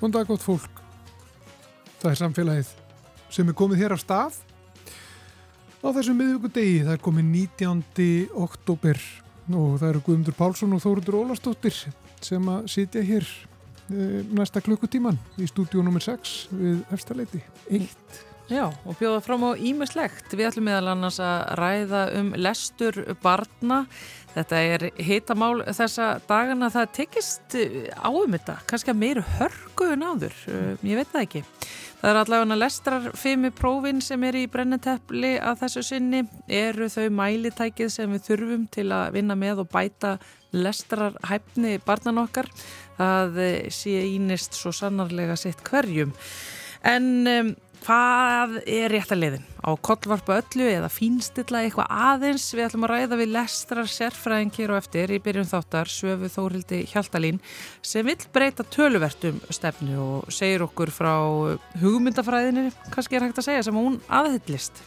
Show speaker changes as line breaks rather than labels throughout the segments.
Góðan dag gott fólk. Það er samfélagið sem er komið hér af stað. Á þessum miðvíku degi, það er komið 19. oktober og það eru Guðmundur Pálsson og Þórundur Ólastóttir sem að sitja hér e, næsta klukkutíman í stúdíu nr. 6 við Efstaleiti 1.
Já, og bjóða fram á ímislegt. Við ætlum meðal annars að ræða um lestur barna. Þetta er hitamál þessa dagana. Það tekist á um þetta, kannski að meiru hörgu en áður. Ég veit það ekki. Það er allavega lestrarfimi prófin sem er í brenneteppli að þessu sinni. Eru þau mælitækið sem við þurfum til að vinna með og bæta lestrarhæfni barnan okkar? Það sé ínist svo sannarlega sitt hverjum. En... Um, Hvað er rétt að leiðin? Á kollvarpu öllu eða fínstilla eitthvað aðeins? Við ætlum að ræða við lestrar sérfræðing hér og eftir í byrjun þáttar Söfu Þórildi Hjaltalín sem vil breyta töluvertum stefnu og segir okkur frá hugmyndafræðinni, kannski er hægt að segja, sem hún aðhyllist.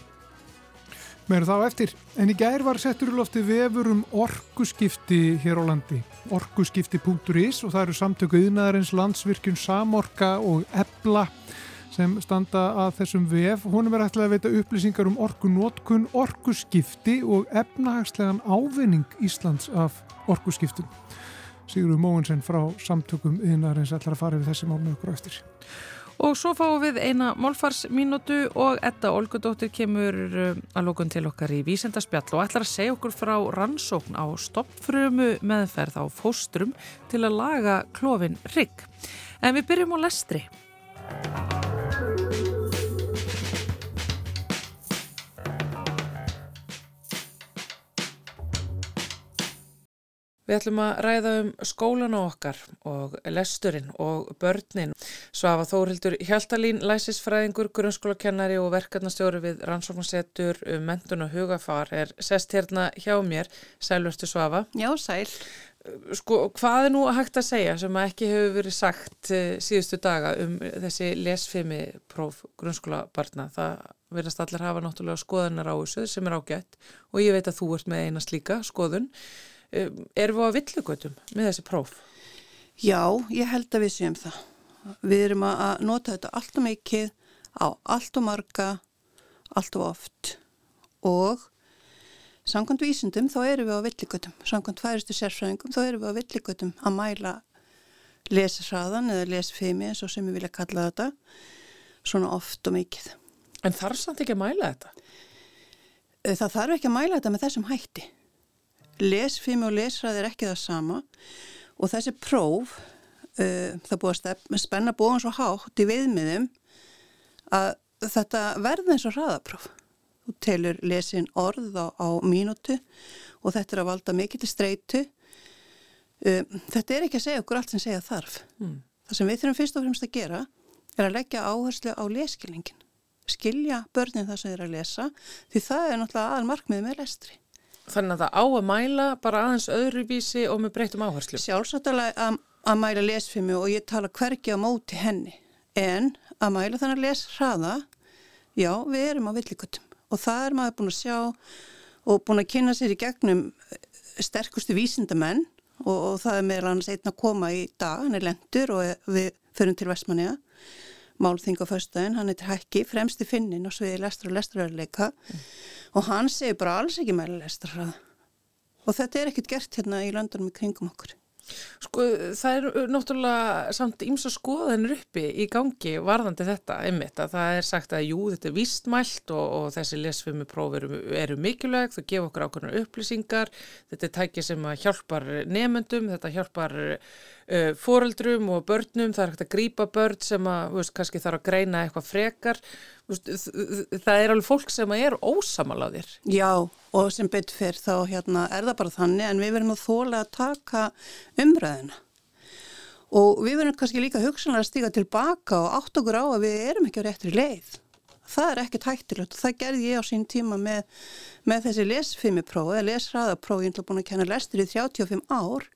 Mér þá eftir, en í gær var settur í lofti vefur um orkuskipti hér á landi, orkuskipti.is og það eru samtöku yðnaðarins landsvirkjun Samorka og Ebla sem standa að þessum VF. Honum er ætlaði að veita upplýsingar um orkunótkun, orkuskipti og efnahagslegan ávinning Íslands af orkuskiptum. Sigurður Móinsen frá samtökum yðinarins ætlar að fara við þessi mál með okkur eftir.
Og svo fáum við eina málfarsmínútu og Edda Olgudóttir kemur að lókun til okkar í vísendarspjall og ætlar að segja okkur frá rannsókn á stoppfrömu meðferð á fóstrum til að laga klófin rigg. En við byrjum á lestri. Við ætlum að ræða um skólan á okkar og lesturinn og börnin. Svafa Þórildur Hjaltalín, læsisfræðingur, grunnskólakennari og verkefnastjóri við rannsóknarsettur um mentun og hugafar er sest hérna hjá mér. Sælverstu Svafa.
Já, sæl.
Sko, hvað er nú að hægt að segja sem að ekki hefur verið sagt síðustu daga um þessi lesfimi próf grunnskólabarna? Það verðast allir hafa náttúrulega skoðanar á þessu sem er ágætt og ég veit að þú ert með eina slíka skoðun. Erum við á villugötum með þessi próf?
Já, ég held að við séum það. Við erum að nota þetta allt og mikið á allt og marga, allt og oft og samkvæmt vísundum þá erum við á villugötum. Samkvæmt færistu sérfræðingum þá erum við á villugötum að mæla lesasraðan eða lesfimi eins og sem við vilja kalla þetta svona oft og mikið.
En þarf samt ekki að mæla þetta?
Það þarf ekki að mæla þetta með þessum hætti lesfimi og lesræð er ekki það sama. Og þessi próf uh, það búið að spenna bóðan svo hátt í viðmiðum að þetta verði eins og hraðapróf. Þú telur lesin orð á, á mínútu og þetta er að valda mikill streitu. Um, þetta er ekki að segja okkur allt sem segja þarf. Mm. það sem við þurfum fyrst og fremst að gera er að leggja áherslu á leskilningin skilja börnin það sem þeir að lesa því það er náttúrulega aðal markmið með lestri
Þannig að það á að mæla bara aðeins öðruvísi og með breytum áherslu.
Sjálfsagt að, að mæla lesfimi og ég tala hverki á móti henni. En að mæla þannig að les hraða, já við erum á villikutum og það er maður búin að sjá og búin að kynna sér í gegnum sterkustu vísindamenn og, og það er meðal annars einn að koma í dag, hann er lendur og við förum til Vestmanniða málþing á föstudaginn, hann heitir Hækki, fremsti finnin og sviði lestur og lesturöðuleika mm. og hann segir bara alls ekki meðal lesturhraða og þetta er ekkert gert hérna í landunum í kringum okkur.
Sko það er náttúrulega samt ímsa skoðanir uppi í gangi varðandi þetta einmitt að það er sagt að jú þetta er vístmælt og, og þessi lesfimi próf eru, eru mikilvæg, þau gefa okkur ákveðnar upplýsingar, þetta er tækið sem hjálpar nefendum, þetta hjálpar uh, foreldrum og börnum, það er hægt að grýpa börn sem að veist, kannski þarf að greina eitthvað frekar, veist, það er alveg fólk sem er ósamaláðir.
Já og sem betur fyrr þá hérna, er það bara þannig en við verðum að þóla að taka umræðina og við verðum kannski líka hugsanlega að stíka tilbaka og átt okkur á að við erum ekki á réttri leið. Það er ekkert hættilegt og það gerði ég á sín tíma með, með þessi lesfimiprófi eða lesræðaprófi, ég er búin að kenna lestur í 35 ár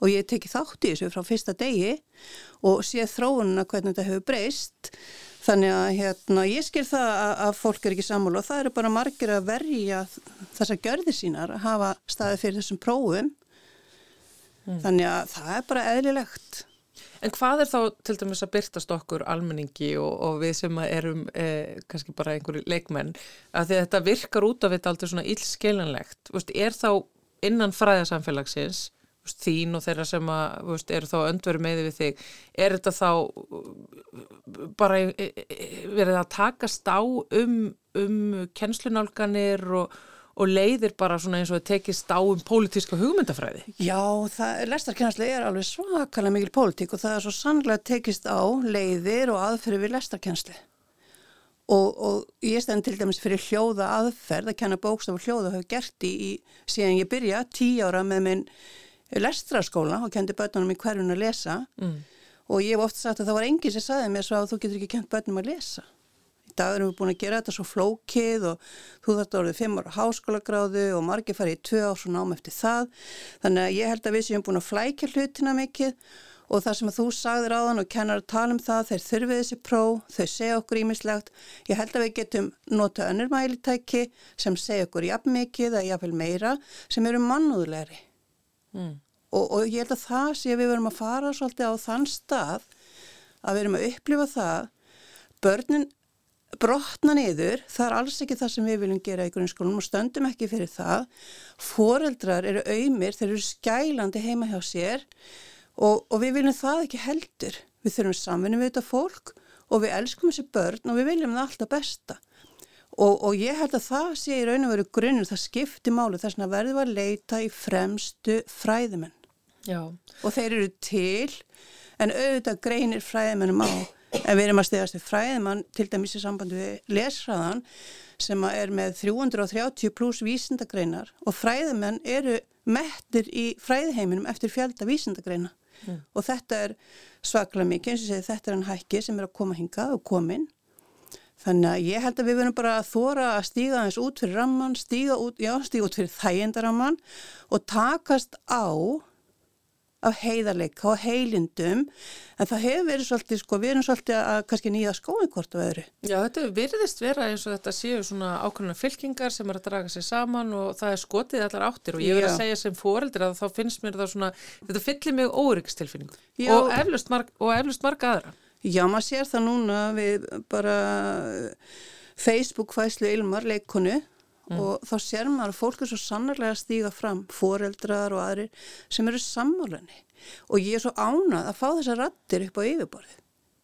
og ég teki þátt í þessu frá fyrsta degi og sé þróununa hvernig þetta hefur breyst Þannig að hérna, ég skil það að, að fólk er ekki sammála og það eru bara margir að verja þessa görði sínar að hafa staði fyrir þessum prófum. Mm. Þannig að það er bara eðlilegt.
En hvað er þá til dæmis að byrtast okkur almenningi og, og við sem erum eh, kannski bara einhverju leikmenn að þetta virkar út af þetta aldrei svona illskeilanlegt, er þá innan fræðarsamfélagsins þín og þeirra sem að, veist, eru þá öndveru meði við þig, er þetta þá bara e, e, verið að takast á um, um kennslunálganir og og leiðir bara svona eins og tekist á um pólitíska hugmyndafræði.
Já, lestarkennsla er alveg svakalega mikil pólitík og það er svo sannlega tekist á leiðir og aðferði við lestarkennsli. Og, og ég stend til dæmis fyrir hljóða aðferð að kenna bókstaf og hljóða hafa gert í, í síðan ég byrja tí ára með minn lestraskóla og kendi börnunum í hverjun að lesa mm. og ég hef oft sagt að það var enginn sem saði mér svo að þú getur ekki kent börnum að lesa dag erum við búin að gera þetta svo flókið og þú þarft að orðið fimm ára háskólagráðu og margir farið í tvö ás og nám eftir það. Þannig að ég held að við séum búin að flækja hlutina mikið og það sem að þú sagðir á þann og kennar að tala um það, þeir þurfið þessi pró, þau segja okkur ímislegt. Ég held að við getum nota önnur mælitæki sem segja okkur jafn mikið eða jafnvel meira sem eru mannúðlegri. Mm. Og, og ég held að það sé að við verum að fara svolítið á þann stað að við erum að upplifa það börnin brotna niður, það er alls ekki það sem við viljum gera í grunnskólum og stöndum ekki fyrir það. Fóreldrar eru auðmir, þeir eru skælandi heima hjá sér og, og við viljum það ekki heldur. Við þurfum samvinni við þetta fólk og við elskum þessi börn og við viljum það alltaf besta. Og, og ég held að það sé í raun og veru grunnur, það skipti málu þess að verðum að leita í fremstu fræðimenn. Já. Og þeir eru til en auðvitað greinir fræðimennum á En við erum að stegast við fræðimann til dæmis í sambandi við lesraðan sem er með 330 pluss vísindagreinar og fræðimenn eru mettir í fræðiheiminum eftir fjölda vísindagreina mm. og þetta er svaklega mikið eins og segið þetta er hann hækki sem er að koma hingað og komin þannig að ég held að við verðum bara að þóra að stíga eins út fyrir ramman, stíga út, já, stíga út fyrir þægindaramman og takast á af heiðarleika og heilindum en það hefur verið svolítið sko, við erum svolítið að kannski nýja skóin hvort og öðru.
Já, þetta virðist vera eins og þetta séu svona ákveðna fylkingar sem er að draga sig saman og það er skotið allar áttir og ég verð að segja sem fóreldur að þá finnst mér það svona, þetta fyllir mig órikstilfinningu og eflust marg, marga aðra.
Já, maður sér það núna við bara Facebook fæslu Ilmar leikonu Mm. og þá sér maður að fólk er svo sannarlega að stíga fram, foreldrar og aðrir sem eru sammálanni og ég er svo ánað að fá þessa rattir upp á yfirborðið.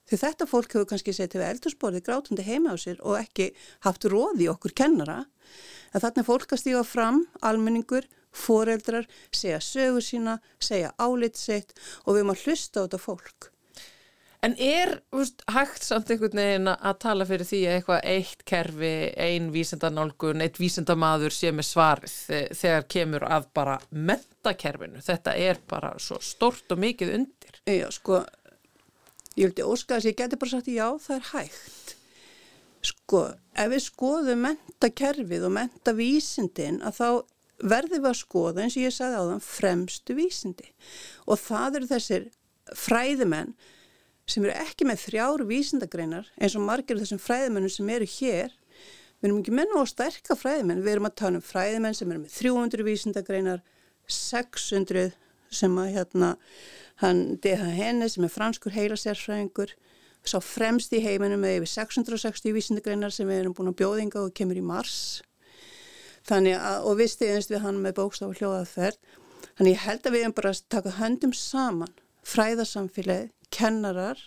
Því þetta fólk hefur kannski setið við eldursporði grátundi heima á sér og ekki haft róði okkur kennara en þarna er fólk að stíga fram, almenningur, foreldrar, segja sögur sína, segja álit sitt og við erum að hlusta á þetta fólk.
En er veist, hægt samt einhvern veginn að tala fyrir því að eitthvað eitt kerfi, ein vísendanálgun, eitt vísendamadur sé með svarið þegar kemur að bara mentakerfinu? Þetta er bara svo stort og mikið undir.
Já, sko, ég vildi óska að ég geti bara sagt já, það er hægt. Sko, ef við skoðum mentakerfið og mentavísindin að þá verðum við að skoða eins og ég sagði á þann fremstu vísindi og það eru þessir fræðimenn sem eru ekki með þrjár vísindagreinar eins og margir af þessum fræðimennum sem eru hér. Við erum ekki menna á sterka fræðimenn. Við erum að tala um fræðimenn sem eru með 300 vísindagreinar 600 sem að hérna hann D.H. Henne sem er franskur heilasérfræðingur sá fremst í heiminum með yfir 660 vísindagreinar sem við erum búin að bjóðinga og kemur í mars. Þannig að og við stegumst við hann með bókstaf og hljóðaðferð. Þannig ég held að við erum bara að taka höndum saman fræðarsamfélagið kennarar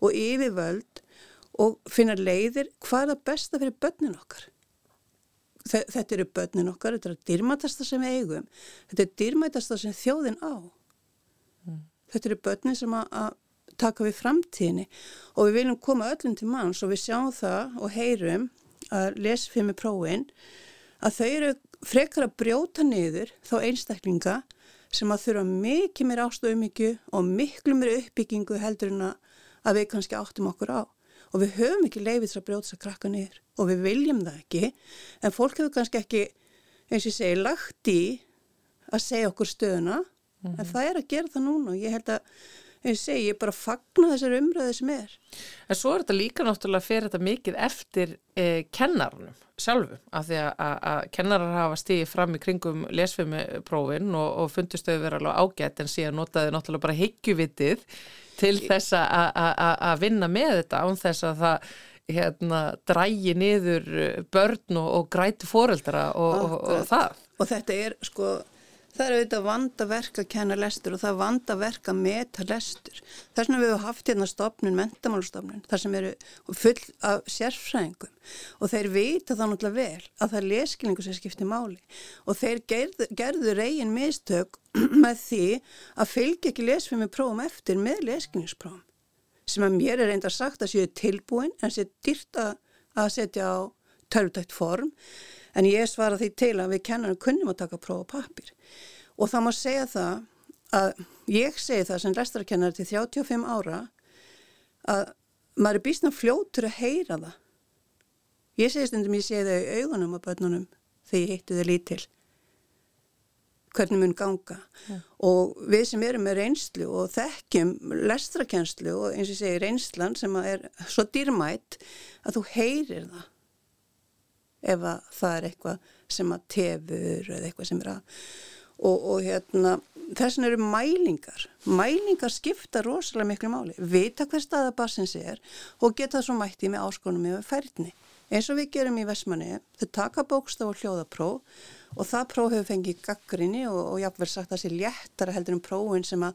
og yfirvöld og finna leiðir hvað er það besta fyrir börnin okkar. Þetta eru börnin okkar, þetta er að dýrmætasta sem við eigum, þetta er dýrmætasta sem þjóðin á. Mm. Þetta eru börnin sem að, að taka við framtíðinni og við viljum koma öllum til manns og við sjáum það og heyrum að lesfimi prófin að þau eru frekar að brjóta niður þá einstaklinga sem að þurfa mikið mér ástöðumíkju og miklu mér uppbyggingu heldur en að við kannski áttum okkur á. Og við höfum ekki leifið þess að brjóta þess að krakka niður og við viljum það ekki en fólk hefur kannski ekki, eins og ég segi, lagt í að segja okkur stöðuna mm -hmm. en það er að gera það núna og ég held að ég segi, ég bara fagna þessar umræði sem er.
En svo er þetta líka náttúrulega fyrir þetta mikið eftir eh, kennarunum sjálfu, af því að, kennarar hafa stíðið fram í kringum lesfimiprófin og, og fundist þau vera alveg ágætt en síðan notaði náttúrulega bara heggjuvitið til þess að vinna með þetta án þess að það hérna, drægi niður börn og, og græti fóreldra og, og, og það.
Og þetta er sko Það er auðvitað vandaverk að kenna lestur og það er vandaverk að meta lestur. Þess vegna við hefum haft hérna stopnun, mentamálstofnun, þar sem eru full af sérfræðingum. Og þeir vita þá náttúrulega vel að það er leskilningu sem skiptir máli. Og þeir gerðu, gerðu reygin mistök með því að fylgja ekki lesfimi prófum eftir með leskilningsprófum sem að mér er reynda sagt að séu tilbúin en séu dyrt að setja á törftækt form en ég svara því til að við kennarum kunnum að taka próf og pappir og það má segja það að ég segi það sem lestarkennar til 35 ára að maður er býstna fljótur að heyra það. Ég segi stundum ég segi það í augunum á börnunum þegar ég heitti þau lítil hvernig mun ganga. Ja. og við sem erum með reynslu og þekkjum lestrakenslu og eins og segi reynslan sem er svo dýrmætt að þú heyrir það ef að það er eitthvað sem að tefur eða eitthvað sem er að og, og hérna þessin eru mælingar. Mælingar skipta rosalega miklu máli. Vita hver staða bassins er og geta það svo mætti með áskonum með færðni eins og við gerum í Vesmanni þau taka bókstaf og hljóðapróf og það próf hefur fengið gaggrinni og, og jáfnverð sagt að það sé léttara heldur um prófin sem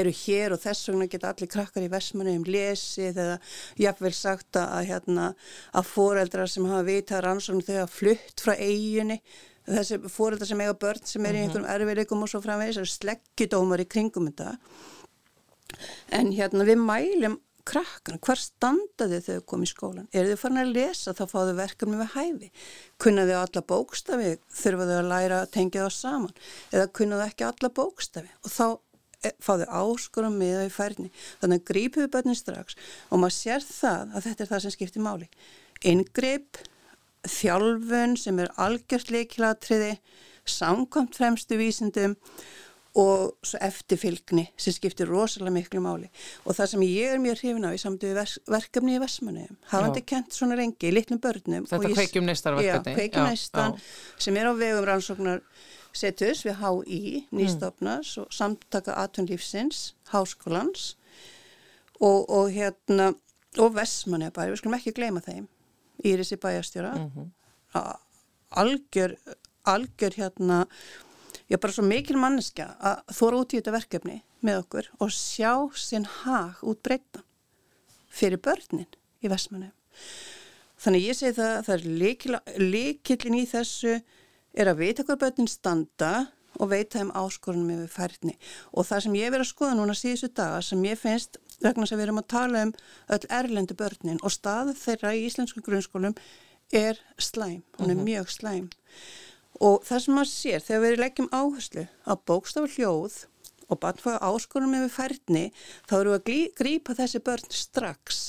eru hér og þess vegna geta allir krakkar í Vesmanni um lesið eða jáfnverð sagt að, hérna, að foreldrar sem hafa vitað rannsókn þau hafa flutt frá eiginni þessi foreldrar sem eiga börn sem er í mhm. einhverjum erfiðleikum og svo framvegis eru sleggjudómar í kringum þetta en hérna við mælum krakkan, hvar standaði þau komið í skólan? Er þau farin að lesa þá fáðu verkefni við hæfi? Kunnaðu alla bókstafi? Þurfaðu að læra að tengja það saman? Eða kunnaðu ekki alla bókstafi? Og þá e, fáðu áskorum með þau í færni. Þannig að grípuðu börnin strax og maður sér það að þetta er það sem skiptir máli. Ingrip, þjálfun sem er algjört leikilatriði, samkvæmt fremstu vísindum og svo eftirfylgni sem skiptir rosalega miklu máli. Og það sem ég er mjög hrifin á í samtöðu verkefni í Vesmanu hafandi kent svona rengi í litlum börnum
Þetta kveikjum neistar verkefni
Já, kveikjum neistan sem er á vegum rannsóknar setus við HÍ, nýstofnas mm. og samtaka atunlífsins háskólans. Og, og hérna og Vesmanu bara, við skulum ekki gleyma þeim Írisi bæjastjóra mm -hmm. algjör algjör hérna ég er bara svo mikil manneska að þóra út í þetta verkefni með okkur og sjá sinn hag út breyta fyrir börnin í Vestmannu. Þannig ég segi það, það er líkillin í þessu er að vita hvað börnin standa og veita þeim áskorunum yfir færni og það sem ég verið að skoða núna síðustu daga sem ég finnst vegna sem við erum að tala um öll erlendu börnin og staðu þeirra í íslensku grunnskólum er slæm, hún er mhm. -huh. mjög slæm Og það sem maður sér þegar við leggjum áherslu á bókstafu hljóð og bannfæða áskonum með færni þá eru við að grípa þessi börn strax.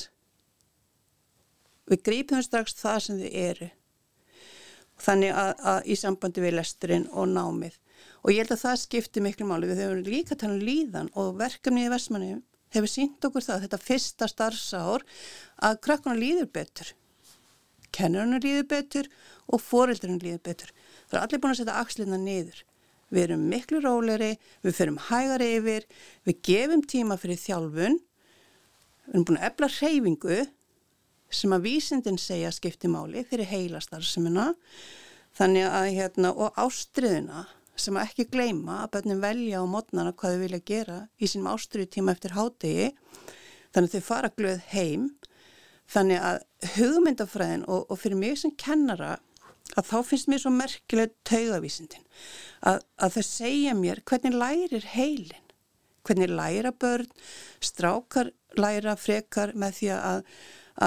Við grípum strax það sem þið eru. Þannig að, að í sambandi við lesturinn og námið. Og ég held að það skiptir miklu máli. Við höfum líka tala um líðan og verkefni í Vestmanni hefur sínt okkur það þetta fyrsta starfsár að krakkuna líður betur. Kennurinn líður betur og foreldurinn líður betur. Það er allir búin að setja axlina niður. Við erum miklu róleri, við ferum hægar yfir, við gefum tíma fyrir þjálfun, við erum búin að efla hreyfingu sem að vísindin segja skipti máli fyrir heilastarfsemina. Þannig að hérna og ástriðuna sem að ekki gleima að börnum velja á mótnana hvað þau vilja gera í sínum ástriðu tíma eftir hátegi þannig að þau fara glöð heim. Þannig að hugmyndafræðin og, og fyrir mig sem kennara að þá finnst mér svo merkileg taugavísindin. Að, að það segja mér hvernig lærir heilin, hvernig læra börn, strákar læra frekar með því að,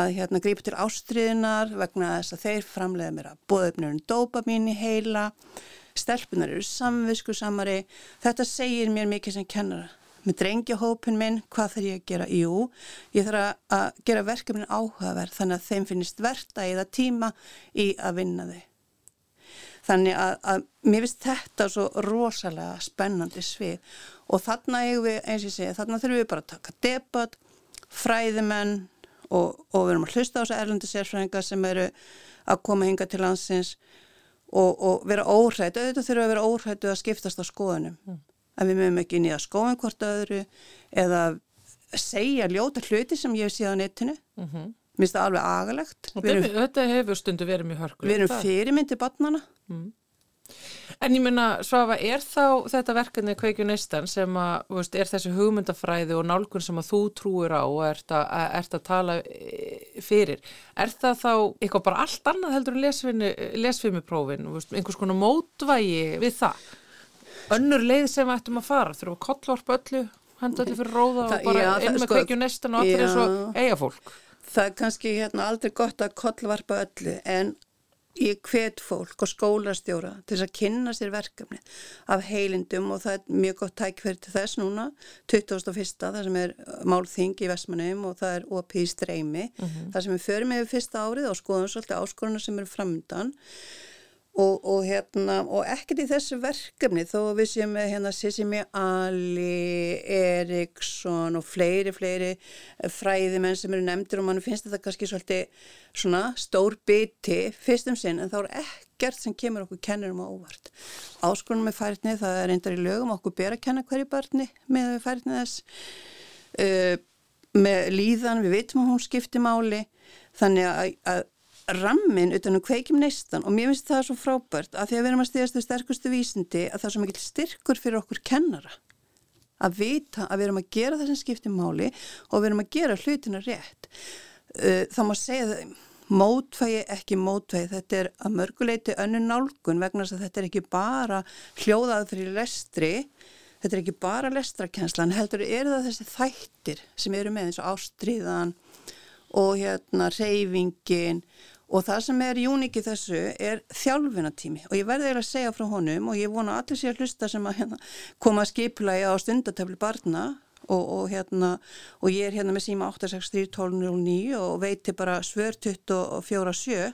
að hérna, grípa til ástriðinar vegna þess að þeir framlega mér að bóðöfnurinn dopamin í heila, stelpunar eru samvisku samari, þetta segir mér mikið sem kennara. Með drengja hópin minn, hvað þarf ég að gera? Jú, ég þarf að gera verkefnin áhugaverð þannig að þeim finnist verta eða tíma í að vinna þau. Þannig að, að mér finnst þetta svo rosalega spennandi svið og þarna við, segja, þarna þurfum við bara að taka debatt, fræðimenn og, og við erum að hlusta á þessu erlendi sérfræðinga sem eru að koma hinga til landsins og, og vera óhrætt, auðvitað þurfum við að vera óhrættu að skiptast á skoðunum. Mm. En við mögum ekki nýja skóin hvort öðru eða segja ljóta hluti sem ég hef síðan á netinu. Mm -hmm. Mér finnst það alveg agalegt.
Erum, þetta hefur stundu verið mjög hörkulegt.
Við erum fyrirmyndi barnana. Mm.
En ég minna, Svafa, er þá þetta verkefni Kveikju Neistan sem að, veist, er þessi hugmyndafræði og nálgun sem að þú trúir á og ert að, ert að tala e, fyrir, er það þá eitthvað bara allt annað heldur en lesfimiprófin, einhvers konar mótvægi við það? Önnur leið sem við ættum að fara, þurfum að kollvarpa öllu, henda öllu fyrir róða og bara já, inn með sko, Kveikju Neistan og allir eins og eiga fólk?
Það er kannski hérna, aldrei gott að kollvarpa öllu en ég hvet fólk og skólastjóra til þess að kynna sér verkefni af heilindum og það er mjög gott tækverð til þess núna 2001. það sem er málþing í Vestmannum og það er OP í streymi mm -hmm. það sem við förum með fyrsta árið og skoðum svolítið áskoruna sem eru framöndan Og, og, hérna, og ekkert í þessu verkefni þó við séum hérna Sissimi Ali, Eriksson og fleiri, fleiri fræðimenn sem eru nefndir og mann finnst þetta kannski svolítið svona stór biti fyrstum sinn en þá er ekkert sem kemur okkur kennurum á óvart. Áskonum með færðni það er reyndar í lögum okkur ber að kenna hverju barni með færðni þess uh, með líðan, við veitum að hún skiptir máli þannig að, að rammin utan um kveikjum neistan og mér finnst það svo frábært að því að við erum að stíðast við sterkustu vísindi að það er svo mikil styrkur fyrir okkur kennara að vita að við erum að gera það sem skiptir máli og við erum að gera hlutina rétt. Uh, þá má segja það mótvægi ekki mótvægi þetta er að mörguleiti önnu nálgun vegna þess að þetta er ekki bara hljóðað fyrir lestri þetta er ekki bara lestrakenslan heldur er það þessi þættir sem eru með eins og ástriðan og hérna reyfingin Og það sem er júnikið þessu er þjálfunatími og ég verði eiginlega að segja frá honum og ég vona allir sé að hlusta sem að hérna, koma að skiplægi á stundatöfli barna. Og, og, hérna, og ég er hérna með síma 863-1209 og veiti bara svör 24-7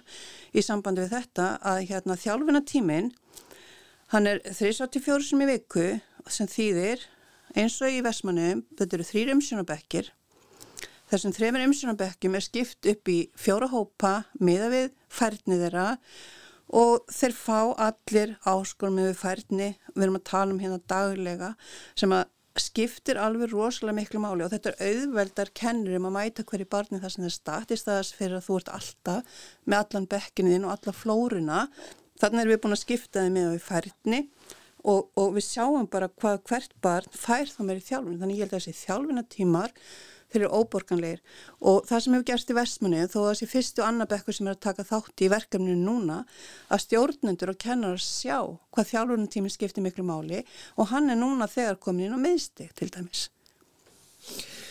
í sambandi við þetta að hérna, þjálfunatímin hann er 384 sem í viku sem þýðir eins og í Vesmanum, þetta eru þrýr umsjónabekkir Þessum þremur umsjónabekkjum er skipt upp í fjóra hópa miða við færni þeirra og þeir fá allir áskormið við færni, við erum að tala um hérna daglega sem að skiptir alveg rosalega miklu máli og þetta er auðveldar kennur um að mæta hverju barni það sem er statist aðeins fyrir að þú ert alltaf með allan bekkinniðin og alla flóruna. Þannig erum við búin að skipta þið með við færni og, og við sjáum bara hvað hvert barn fær þá meiri þjálfun. Þannig ég held að þessi þjálfunatímar þeir eru óborganleir og það sem hefur gerst í vestmanni þó að þessi fyrstu annabekkur sem er að taka þátti í verkefninu núna að stjórnendur og kennar sjá hvað þjálfurinn tíminn skiptir miklu máli og hann er núna þegar komin inn á miðstig til dæmis.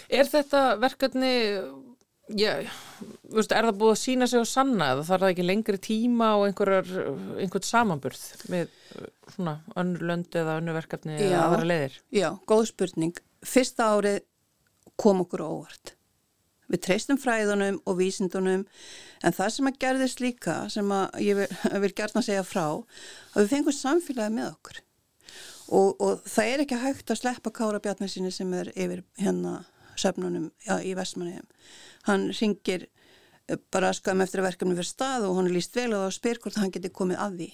Er þetta verkefni, já, veist, er það búið að sína sig og sanna eða þarf það ekki lengri tíma og einhvern samanburð með svona önnur lönd eða önnur verkefni eða aðra leiðir?
Já, góð spurning. Fyrsta árið kom okkur óvart. Við treystum fræðunum og vísindunum en það sem að gerðist líka sem að ég vil, vil gerna segja frá að við fengum samfélagi með okkur og, og það er ekki hægt að sleppa Kára Bjarnar sinni sem er yfir hérna söfnunum ja, í Vestmanniðum. Hann ringir eh, bara skam eftir að verkefni fyrir stað og hann er líst vel og spyr hvort hann geti komið að því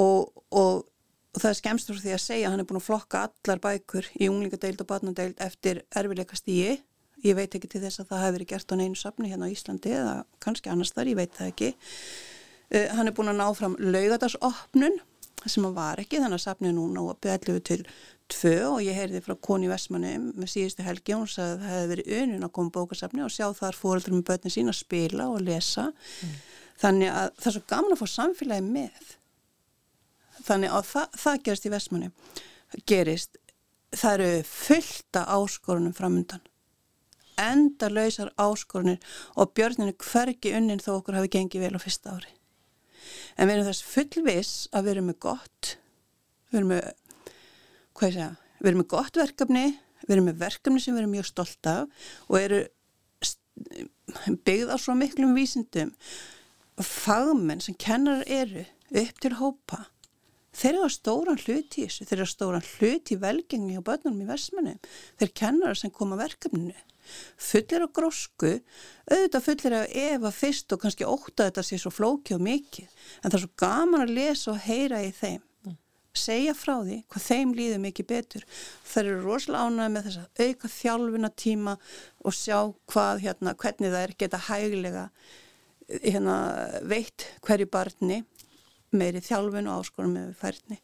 og, og og það er skemst úr því að segja að hann er búin að flokka allar bækur í unglingadeild og barnadeild eftir erfileika stíi ég veit ekki til þess að það hefur verið gert á neinu sapni hérna á Íslandi eða kannski annars þar, ég veit það ekki. Uh, hann er búin að ná fram laugadagsopnun sem hann var ekki þannig að sapnið núna og beðalluðu til tvö og ég heyrði frá Koni Vestmanni með síðustu helgi og hún sagði að það hefði verið önun að koma bókasapni og sjá þar fóröldur með börnin sín að spila og lesa. Mm. þannig að það er svo gaman að fá samfélagi með þannig að það, það gerist í vestmanni gerist, það eru fullta áskorunum framundan. Enda lausar áskorunir og björninu hvergi unnin þó okkur hafi gengið vel á fyrsta ári. En við erum þess fullvis að við erum með gott við erum með hvað ég segja, við erum með gott verkefni við erum með verkefni sem við erum mjög stolt af og eru byggð á svo miklum vísindum. Fagmenn sem kennar eru upp til hópa þeir eru að stóran hlut í þessu, þeir eru að stóran hlut í velgengi og börnum í versmennu þeir kennar sem koma verkefninu. Fullir á grósku auðvitað fullir af efa fyrst og kannski óta þetta sé svo flóki og mikið. En það er svo gaman að lesa og heyra í þeim. Mm. segja frá því hvað þeim líður mikið betur. Það eru rosalega ánægð með þess að auka þjálfuna tíma og sjá hvað, hérna, hvernig það er geta hæglega hérna, veitt hverju barni meiri þjálfun og áskonum með færni.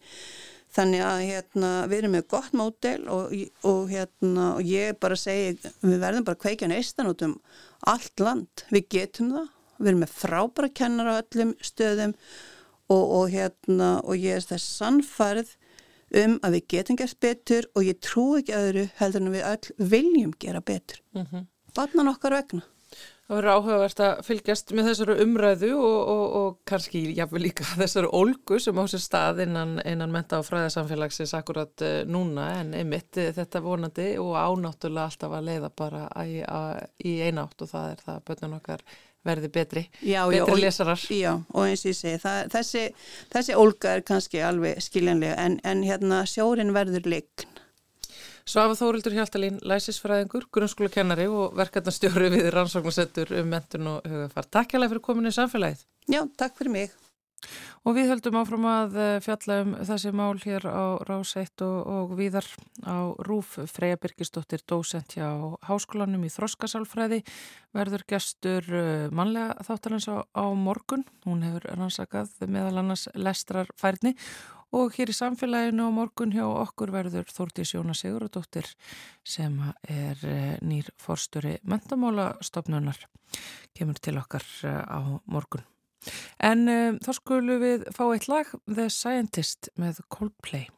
Þannig að hérna, við erum með gott mótel og, og, hérna, og ég bara segi, við verðum bara að kveikja neistan út um allt land. Við getum það, við erum með frábæra kennar á öllum stöðum og, og hérna, ég er þess sannfarð um að við getum gert betur og ég trú ekki öðru heldur en við öll viljum gera betur. Mm -hmm. Barnan okkar vegna.
Það verður áhugavert að fylgjast með þessari umræðu og, og, og kannski jáfnvel líka þessari ólgu sem á sér stað innan, innan menta og fræðarsamfélagsins akkurat uh, núna. En einmitt uh, þetta vonandi og ánáttúrulega alltaf að leiða bara í, í einátt og það er það að börnun okkar verði betri,
já,
betri
já,
lesarar.
Já og eins og ég segi það, þessi, þessi ólga er kannski alveg skiljanlega en, en hérna sjórin verður leikn
Svafa Þórildur Hjaltalín, læsisfræðingur, grunnskóla kennari og verkefnastjóri við rannsóknarsettur um mentun og hugafar. Takk hjá það fyrir kominu í samfélagið.
Já, takk fyrir mig.
Og við höldum áfram að eh, fjalla um þessi mál hér á Ráseitt og, og viðar á Rúf Freyja Birgisdóttir, dósent hjá Háskólanum í Þroskasálfræði, verður gestur eh, mannlega þáttalans á, á morgun. Hún hefur rannsakað meðal annars lestrarfærni og hér í samfélaginu á morgun hjá okkur verður Þórtís Jóna Sigurðardóttir sem er eh, nýr forsturi mentamálastofnunar kemur til okkar eh, á morgun. En um, þá skulum við fá eitt lag The Scientist með Coldplay.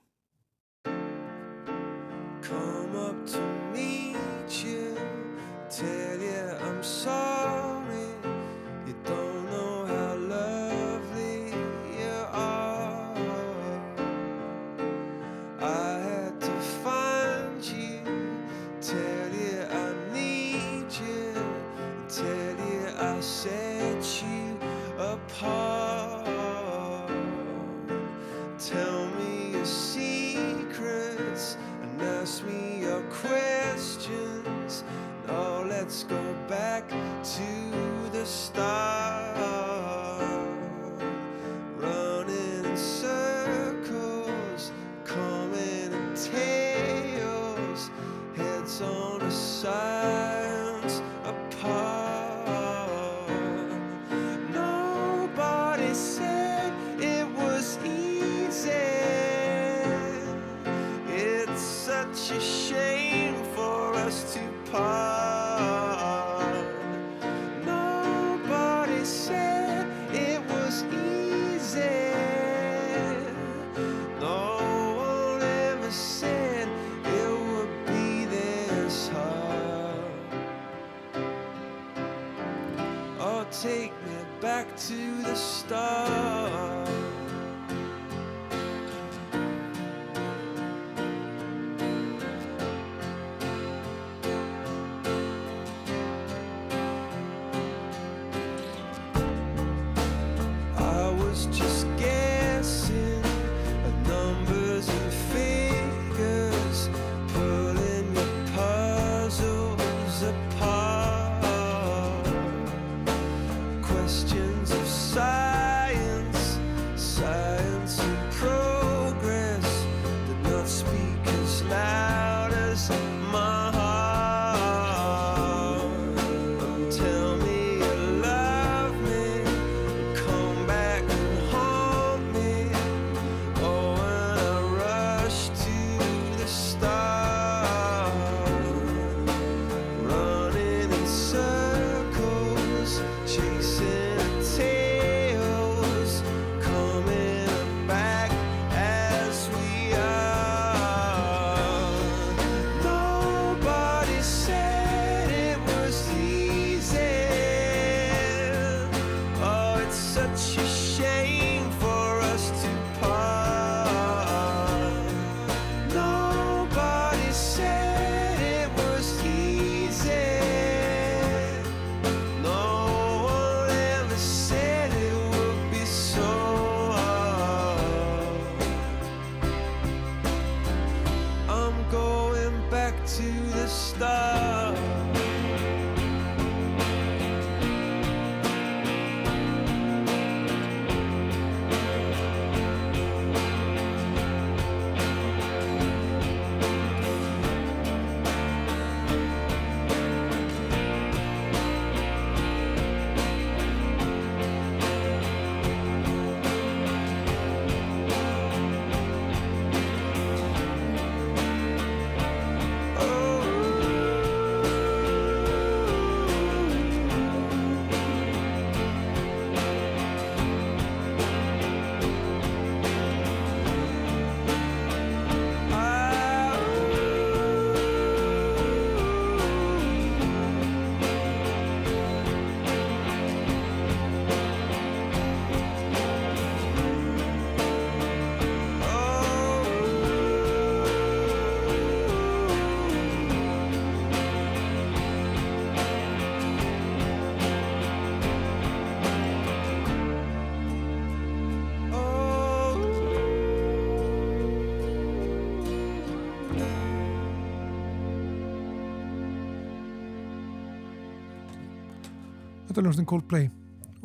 Þetta er ljónstinn Coldplay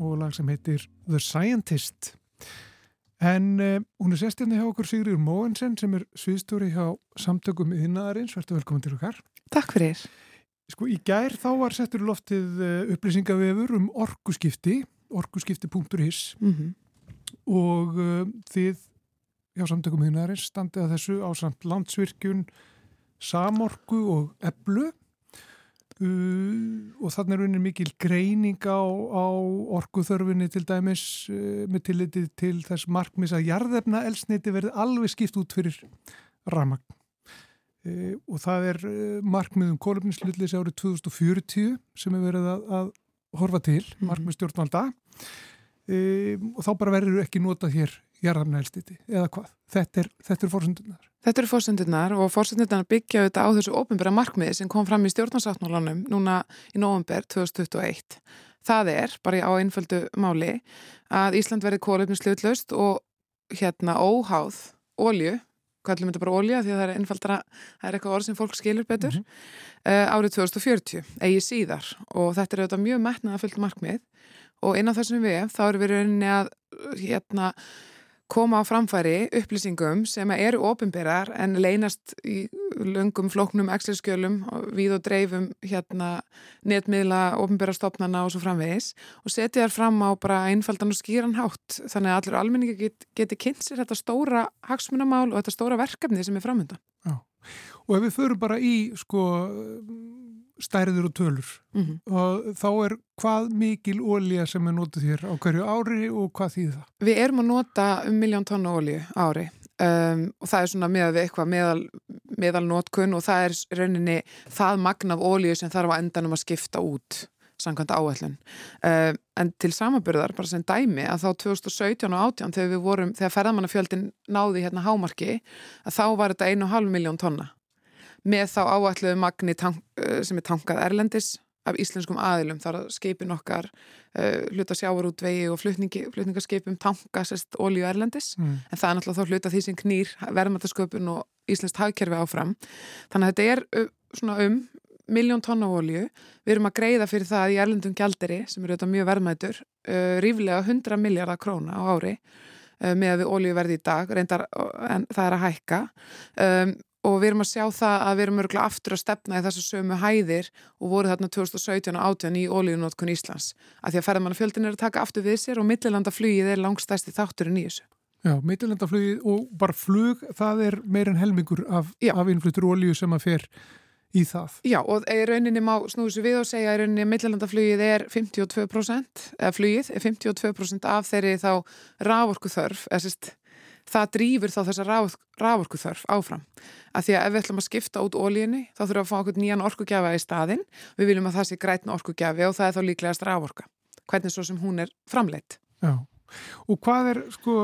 og lag sem heitir The Scientist. En uh, hún er sestinni hjá okkur Sigriður Móensen sem er sviðstóri hjá samtökum yðnaðarins. Verður velkominn til okkar.
Takk fyrir.
Sko í gær þá var settur loftið uh, upplýsingavefur um orkuskipti, orkuskipti.is
Mm -hmm.
og uh, þið hjá samtökum yðnaðarins standið að þessu á samt landsvirkjun, samorku og eblu og þannig er raunin mikil greining á, á orkuþörfinni til dæmis uh, með tillitið til þess markmis að jarðefna elsneiti verði alveg skipt út fyrir ramagn uh, og það er markmið um kólöfnislutlis árið 2040 sem er verið að, að horfa til,
Mhm.
markmið stjórnvalda og þá bara verður ekki notað hér jarðefna elsneiti eða hvað, þetta er, þetta er fórsöndunar
Þetta eru fórsendurnar og fórsendurnar byggja auðvitað á þessu ópenbæra markmiði sem kom fram í stjórnarsáttmálanum núna í november 2021. Það er, bara á einföldu máli, að Ísland verði kólefnislutlaust og hérna óháð ólju, kallum þetta bara ólja því að það er einfaldara, það er eitthvað orð sem fólk skilur betur,
Mhm.
uh, árið 2040, eigi síðar. Og þetta er auðvitað mjög metnaða fullt markmið. Og inn á þessum við þá erum við rauninni að hérna koma á framfæri upplýsingum sem eru ofinberar en leynast í löngum flóknum Excel-skjölum við og dreifum hérna netmiðla ofinberarstofnana og svo framvegis og setja þær fram á bara einfaldan og skýran hátt þannig að allur almenningi get, geti kynnt sér þetta stóra hagsmunamál og þetta stóra verkefni sem er framöndan.
og ef við förum bara í sko stærður og tölur
Mm -hmm.
og þá er hvað mikil ólja sem er notið hér á hverju ári og hvað þýð það?
Við erum að nota um miljón tonna olju ári um, og það er svona með við eitthvað meðal, meðal notkun og það er rauninni það magn af olju sem þarf að endanum að skipta út samkvæmt áætlun. Um, en til samaburðar, bara sem dæmi, að þá 2017 og 18 þegar við vorum, þegar ferðamannafjöldin náði hérna hámarki, að þá var þetta 1,5 miljón tonna með þá áætluðu magni tank, uh, sem er tankað erlendis af íslenskum aðilum, þar að skipin okkar uh, hluta sjávarútvegi og flutningi, flutningarskipum tanka sérst ólíu erlendis.
Mm.
en það er náttúrulega þá hluta því sem knýr verðmættasköpun og íslenskt hagkerfi áfram. Þannig að þetta er uh, svona um miljón tonna ólíu við erum að greiða fyrir það í erlendum gjalderi sem eru þetta mjög verðmætur uh, ríflega 100 miljardar króna á ári uh, með að við ólíuverði í dag. Reyndar, en það er að hækka. Um, og við erum að sjá það að við erum örgulega aftur að stefna í þessu sömu hæðir og voru þarna 2017 og 18 í ólíunótkun Íslands að því að ferðamannafjöldin er að taka aftur við sér og millilandaflugið er langstæsti þátturinn í þessu.
Já, mittilendaflugið og bara flug, það er meir en helmingur af, af innflutur ólíu sem að fer í það.
Já, og í rauninni má snúðu sér við og segja að í rauninni millilandaflugið er 52%, eða flugið er 52% af þeirri þá rávorku þörf, eða sérst, það drýfur þá þessa rávorku þörf áfram. Af því að ef við ætlum að skipta út ólíinni, þá þurfum við að fá okkur nýjan orkugjafa í staðinn. Við viljum að það sé grætn orkugjafi og það er þá líklegast rávorka. Hvernig svo sem hún er framleitt.
Já, og hvað er, sko,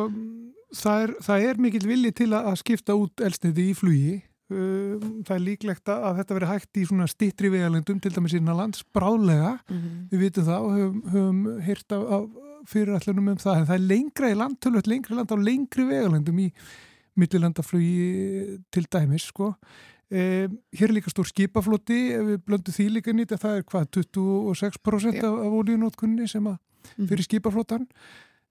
það er, það er mikill vilji til að skipta út elsniti í flugi. Það er líklegt að þetta veri hægt í svona stittri vegalendum, til dæmis innan lands, bráðlega.
Mm -hmm.
Við vitum það og höfum, höfum fyrirætlunum um það, en það er lengra í land, tölvöld lengri land á lengri vegalendum í millilandaflugi til dæmis, sko. Eh, hér er líka stór skipafloti, ef við blöndum því líka nýtt, það er hvað, 26%
Já.
af, af olíunótkunni sem að fyrir skipaflotan.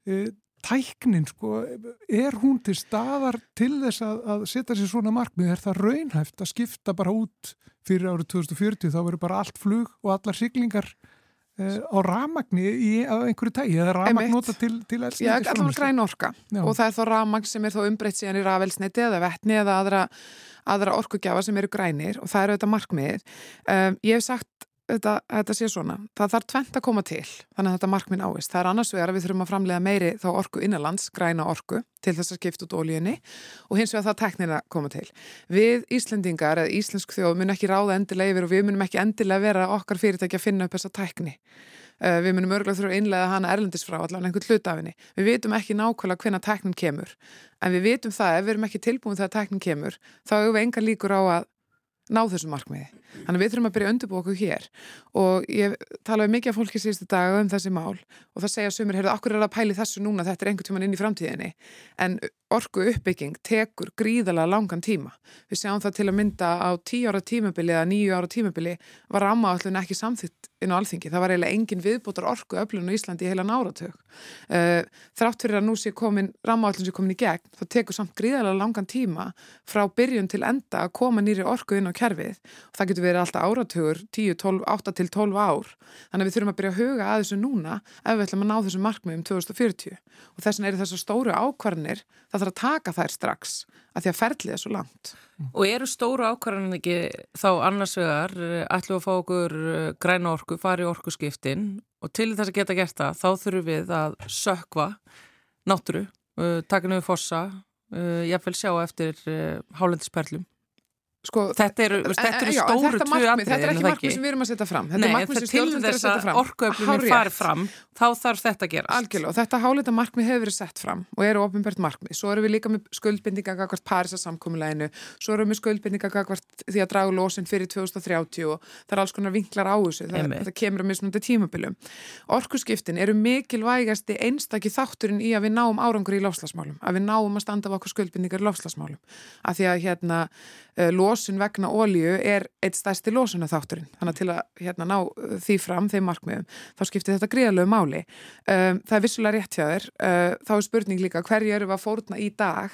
Eh, tæknin, sko, er hún til staðar til þess að, að setja sér svona markmið, er það raunhæft að skipta bara út fyrir árið 2040, þá verður bara allt flug og allar siglingar á ramagni í á einhverju tægi, eða ramagn nota til, til
Já, allavega græn orka
Já.
og það er þá rafmagn sem er þá umbreytt síðan í rafelsniti eða vettni eða aðra, aðra orkugjafa sem eru grænir og það eru þetta markmiðið. Um, ég hef sagt þetta, þetta sé svona, það þarf tvent að koma til þannig að þetta markmið áist. Það er annars vegar að við þurfum að framlega meiri þá orku innanlands, græna orku til þess að skipta út ólíunni og hins vegar það teknir að koma til. Við Íslendingar eða Íslensk þjóð mun ekki ráða endilega yfir og við munum ekki endilega vera okkar fyrirtæki að finna upp þessa tekni. Uh, við munum örgulega þurfa að innlega hana erlendis frá allavega einhvern hlutafinni. Við vitum ekki nákvæmlega hvenna teknin kemur en við vitum það ef við erum ekki tilbúin þegar teknin kemur þá hefur við enga líkur á að ná þessu markmiði. Þannig að við þurfum að byrja okkur hér. Og ég talaði mikið af fólki síðustu dag um þessi mál og það segja sumir, heyrðu, okkur er að pæli þessu núna, þetta er einhvern tíman inn í framtíðinni. En orku uppbygging tekur gríðalega langan tíma. Við sjáum það til að mynda á tíu ára tímabili eða nýju ára tímabili var rammaallun ekki samþitt inn á alþingi. Það var eiginlega engin viðbútar orku öflun á Íslandi í heila náratug. Uh, þrátt fyrir að nú sé komin rammaallun sé komin í gegn, þá tekur samt gríðalega langan tíma frá byrjun til enda að koma nýri orku inn á kerfið og það getur verið alltaf áratugur 10, 12, 8 til 12 ár. Þannig að við þurfum að byrja að huga að þessu núna ef við ætlum að ná þessum markmiðum 2040 og þess það þarf að taka þær strax að því að ferlið er svo langt.
Og eru stóru ákvarðin ekki þá annars vegar eh, ætlum að fá okkur eh, græna orku, fari orku skiptin og til þess að geta gert það þá þurfum við að sökva nátturu, eh, taka nefnir fossa, vil sjá eftir hálendisperlum Sko, þetta eru, þetta eru stóru tvö
atrið Þetta er ekki markmið sem við erum að setja fram. Þetta
Nei,
er markmið sem stjórnum
er að setja fram. Orkuöflunni farið fram, þá þarf þetta að gera
Algjörlega, og þetta hálita markmið hefur verið sett fram og eru ofinbært markmið. Svo erum við líka með skuldbindinga gagvart Parisa samkominleginu Svo erum við með skuldbindinga gagvart því að dragu lósinn fyrir 2030 og það er alls konar vinklar á þessu það, Þetta kemur á mismunandi tímabilum. Orkuskiptin eru mikilvægasti einstakki þátturinn í að við náum árangur í lofslagsmálum að að að að losun vegna ólíu er eitt stærsti losuna þátturinn. Þannig að til að hérna, ná uh, því fram, þeim markmiðum, þá skiptir þetta greiðalögu máli. Um, það er vissulega rétt hjá þér. Uh, þá er spurning líka hverju eru að fórna í dag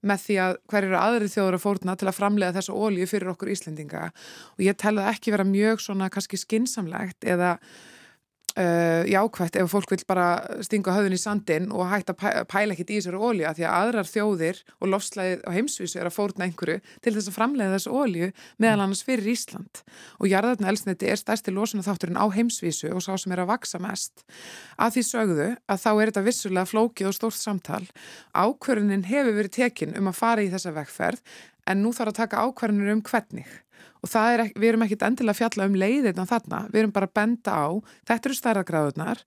með því að hverju eru aðri þjóður að fórna til að framlega þessa ólíu fyrir okkur Íslendinga og ég tel það ekki vera mjög svona kannski skinsamlegt eða Uh, jákvægt ef fólk vil bara stinga höfðun í sandin og hægt að pæla ekkit í þessari ólíu því að aðrar þjóðir og lofslæðið á heimsvísu er að fórna einhverju til þess að framlega þessu ólíu meðal annars fyrir Ísland. Og jarðarna elsniti er stærsti losuna þátturinn á heimsvísu og sá sem er að vaksa mest. Að því sögðu að þá er þetta vissulega flókið og stórt samtal. Ákverðunin hefur verið tekin um að fara í þessa vegferð en nú þarf að taka ákverðunir um hvernig og er, við erum ekkit endilega að fjalla um leiðirna þarna, við erum bara að benda á þetta eru stærðagráðunar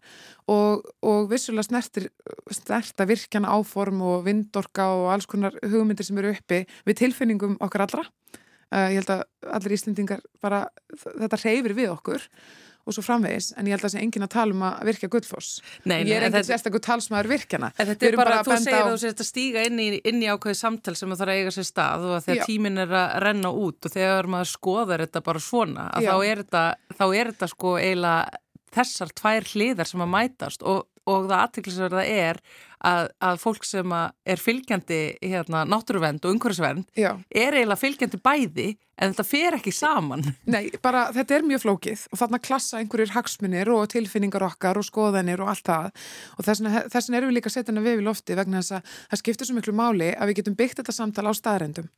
og, og vissulega snertir snerta virkjana áform og vindorka og alls konar hugmyndir sem eru uppi við tilfinningum okkar allra. Uh, ég held að allir íslendingar bara þetta reyfir við okkur og svo framvegis, en ég held að það sé engin að tala um að virkja gullfoss. Nei, ég er engin sérstaklega talsmaður virkjana.
Þetta er bara, bara þú segir á... að þú sést að stíga inn í, inn í ákveði samtal sem það þarf að eiga sér stað og að þegar Já. tímin er að renna út og þegar maður skoðar þetta bara svona, að þá er þetta, þá er þetta sko eiginlega þessar tvær hliðar sem að mætast og, og það aðtiklisverða er að, að fólk sem að er fylgjandi hérna, náttúruvend og umhverfisvend er eiginlega fylgjandi bæði en þetta fer ekki saman.
Nei, bara þetta er mjög flókið og þarna klassa einhverjir hagsmunir og tilfinningar okkar og skoðanir og allt það. Og þess vegna erum við líka að setja hana við í lofti vegna þess að það skiptir svo miklu máli að við getum byggt þetta samtal á staðrendum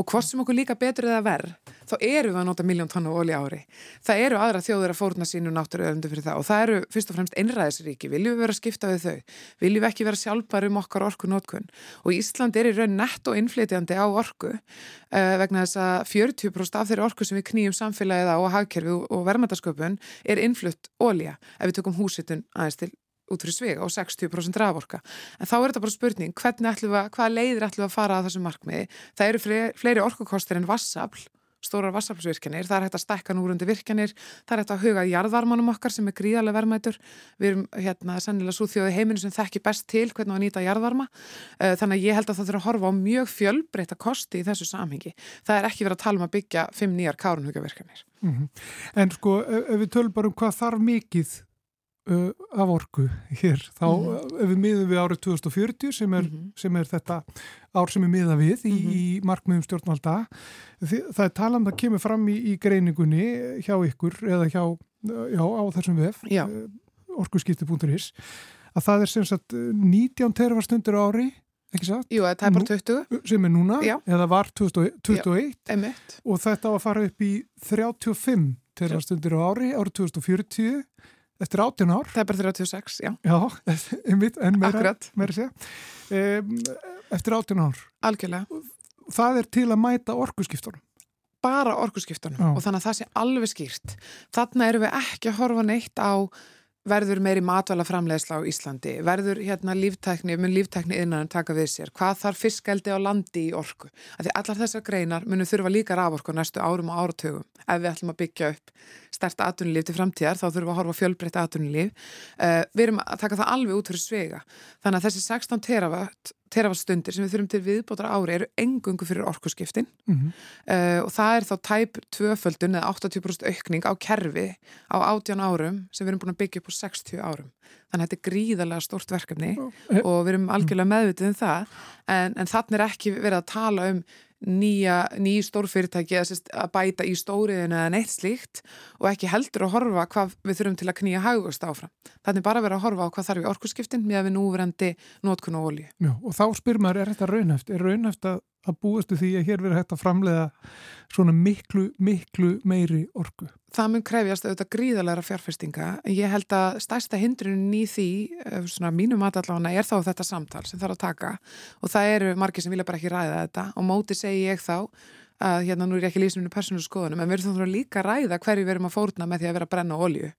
og hvort sem okkur líka betur eða verð þá eru við að nota miljón tonnu ólí ári. Það eru aðra þjóður að fórna sínu náttúruöðundu fyrir það og það eru fyrst og fremst einræðisríki. Viljum við vera að skipta við þau? Viljum við ekki vera sjálfbæri um okkar orku nótkun og Ísland er í raun nett og innflytjandi á orku uh, vegna þess að 40% af þeirri orku sem við knýjum samfélagið á og hagkerfi og verðmætasköpun er innflutt ólíja ef við tökum húsitun aðeins til út fyrir svega og 60% raforka. En þá er þetta bara spurning, hvernig ætlum við að, hvaða leiðir ætlum við að fara að þessum markmiði? Það eru fleiri orkukostir en vassafl, stórar vassaflsvirkjanir, það er hægt að stekka núrundi virkjanir, það er hægt að huga jarðvarmanum okkar sem er gríðarlega verðmætur. Við erum hérna sannilega svo þjóði heiminu sem þekki best til hvernig að nýta jarðvarma. Eh, þannig að ég held að það þurfa að horfa á mjög fjölbreyta kosti í þessu samhengi. Það er ekki verið að tala um að byggja fimm nýjar kárunhugavirkjanir. Mm -hmm.
En sko, ef við tölum bara um hvað þarf mikið uh, af orku hér þá mm -hmm. ef við miðum við árið 2040 sem er, mm -hmm. sem er þetta ár sem er miða við í, mm -hmm. í markmiðum stjórnvalda það er taland að kemur fram í, í greiningunni hjá ykkur eða hjá já, á þessum vef uh, orkuskipti.is að það er sem sagt 19 terfarstundur ári ekki satt?
Jú, það er bara 20
sem er núna, Já. eða var 2021 Já, og þetta var að fara upp í 35 terfarstundur á ári árið 2040 Eftir 18 ár?
Það er bara 36, já.
Já, einmitt, en meira, meira. Um, eftir 18 ár?
Algjörlega.
Það er til að mæta orkuskiptunum?
Bara orkuskiptunum og þannig að það sé alveg skýrt. Þannig erum við ekki að horfa neitt á verður meiri matvæla framleiðsla á Íslandi, verður hérna líftækni, mun líftækni innan taka við sér, hvað þarf fiskaldi á landi í orku. Því allar þessar greinar munum þurfa líka raforku næstu árum og áratögum. Ef við ætlum að byggja upp sterta atvinnulíf til framtíðar þá þurfum við að horfa fjölbreytta atvinnulíf. Uh, við erum að taka það alveg út fyrir svega. Þannig að þessi 16 teravött terafastundir sem við þurfum til viðbótar ári eru engungu fyrir orkuskiptin
mm -hmm.
uh, og það er þá tæp tvöföldun eða 80% aukning á kerfi á 18 árum sem við erum búin að byggja upp á 60 árum. Þannig að þetta er gríðarlega stort verkefni
Eh,
og við erum algjörlega meðvitið um það en, en þannig er ekki verið að tala um nýja, nýj stórfyrirtæki að, að bæta í stóriðinu eða neitt slíkt og ekki heldur að horfa hvað við þurfum til að knýja hagust áfram. Þannig bara verið að horfa á hvað þarf í orkusskiptin með að við núverandi nótkun og olju.
Já, og þá spyr maður, er þetta raunhæft? Er raunhæft að, að búastu því að hér verið hægt að framlega svona miklu, miklu meiri orku?
Það mun krefjast auðvitað gríðalega fjárfestinga. Ég held að stærsta hindrunin í því, eh, svona mínum aðallána, er þá þetta samtal sem þarf að taka og það eru margir sem vilja bara ekki ræða þetta og móti segi ég þá að hérna nú er ég ekki lísnuminu persónu skoðunum en við erum þá líka að ræða hverju við erum að fórna með því að vera að brenna olju.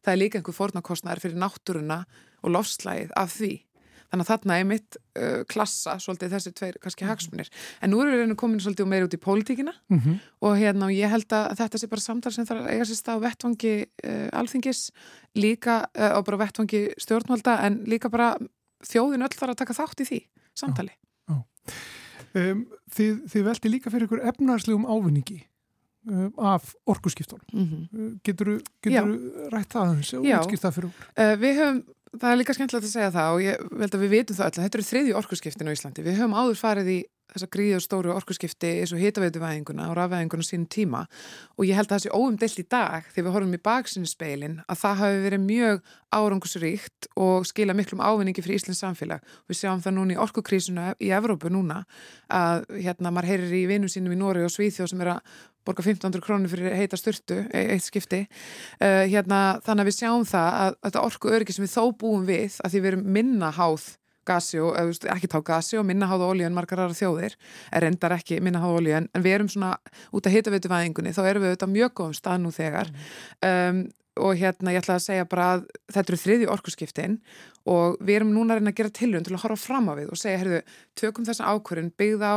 Það er líka einhver fórnakostnæður fyrir náttúruna og lofslægið af því. Þannig að þarna er mitt uh, klassa svolítið þessi tveir kannski hagsmunir. En nú erum við komin svolítið meira út í pólitíkina
Mm -hmm.
og hérna og ég held að þetta sé bara samtal sem þarf að eiga sér stað á vettvangi uh, alþingis líka uh, og bara vettvangi stjórnvalda en líka bara þjóðin öll þarf að taka þátt í því samtali.
Um, þið, þið velti líka fyrir ykkur efnarslegum ávinningi um, af orkuskiptunum.
Mm -hmm.
Uh, Getur þú rætt það aðeins og
Já.
útskipt það fyrir okkur?
uh, við höfum, það er líka skemmtilegt að segja það og ég held að við vitum það öll að þetta eru þriðju orkuskiptin á Íslandi. Við höfum áður farið í þessa gríðu stóru orkuskipti eins og hitaveituvæðinguna og rafvæðinguna sínum tíma og ég held að það sé óumdelt í dag þegar við horfum í baksinni speilin að það hafi verið mjög árangusríkt og skila miklum ávinningi fyrir Íslands samfélag. Við sjáum það núna í orkukrísuna í Evrópu núna að hérna maður heyrir í vinum sínum í Nóri og Svíþjóð sem er að borga 1500 krónir fyrir heita styrtu, eitt skipti. Uh, hérna, þannig að við sjáum það að þetta orku öryggi sem við þó búum við að því við erum minna háð gasi og, eða, ekki tá gasi og minna háða olíu en margar aðra þjóðir, er reyndar ekki minna háða olíu en, en við erum svona út að hita veituvæðingunni, þá erum við auðvitað mjög góðum stað nú þegar. Um, og hérna ég ætla að segja bara að þetta eru þriði orkuskiptin og við erum núna að reyna að gera tilhörun til að horfa fram á við og segja, heyrðu, tökum þessa ákvörun byggð á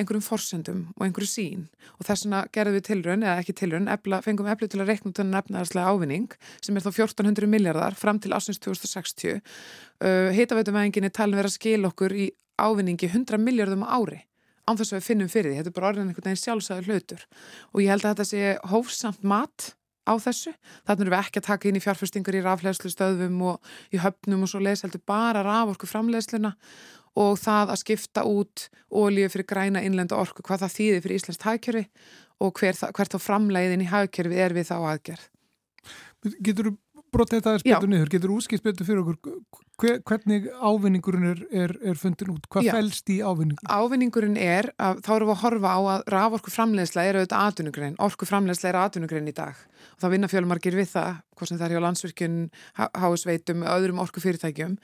einhverjum forsendum og einhverju sín og þess vegna gerðum við tilraun eða ekki ebla, fengum eflu til að reikna út þennan efnaðarslega ávinning sem er þá 1400 miljardar fram til ásins 2060 uh, hitaveitumæðingin er talin verið að skil okkur í ávinningi 100 miljardum á ári án þess að við finnum fyrir því, þetta er bara orðin einhvern veginn sjálfsæður hlutur. Og ég held að þetta sé hófsamt mat á þessu, þannig erum við ekki að taka inn í fjárfestingar í rafleðslu stöðum og í höfnum og svo leys heldur bara raforku framleðsluna og það að skipta út ólíu fyrir græna innlenda orku, hvað það þýðir fyrir Íslands hagkerfi og hver hvert þá framleiðin í hagkerfi er við þá aðgerð.
Getur þú brotið þetta
Já.
betur niður? Getur þú útskipt betur fyrir okkur hver, hvernig ávinningurinn er, er, er fundin út? Hvað
Já.
fælst í ávinningu?
Ávinningurinn er að þá erum við að horfa á að raforku framleiðsla er auðvitað atvinnugrein, orku framleiðsla er atvinnugrein í dag og þá vinna fjölmargir við það, hvort sem það er hjá landsvirkjun, hásveitum, öðrum orkufyrirtækjum,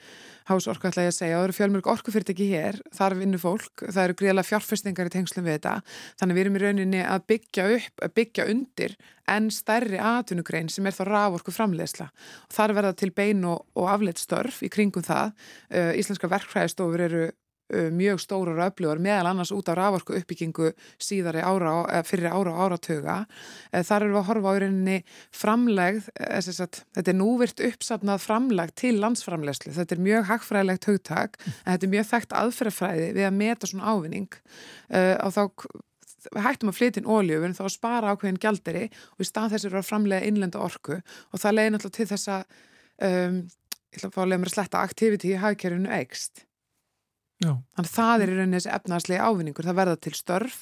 hásorku ætla ég að segja, það eru fjölmörg orkufyrirtæki hér, þar vinnur fólk, það eru gríðlega fjárfestingar í tengslum við þetta, þannig við erum í rauninni að byggja upp, að byggja undir en stærri atvinnugrein sem er þá raforku framleiðsla þar verða til bein og, og afleitt störf í kringum það, íslenska verkfræðistofur eru mjög stórar öflugur meðal annars út á raforku uppbyggingu síðari ára, eh, fyrir ára og áratöga. Eh, Þar eru við að horfa á rauninni framlegð, eh, þetta er núvirt uppsafnað framlegð til landsframlegslu. Þetta er mjög hagfræðilegt hugtak en þetta er mjög þekkt aðferðafræði við að meta svona ávinning uh, og þá hættum að flytja inn við erum þá spara ákveðin gjalderi og í stað þess eru að framlega innlenda orku og það leiði náttúrulega til þess að um, ég ætla að fá að leiða mér að sletta activity í hagkerfinu eikst.
Já,
Þannig að það er í rauninni þessi efnaðarslega ávinningur. Það verða til störf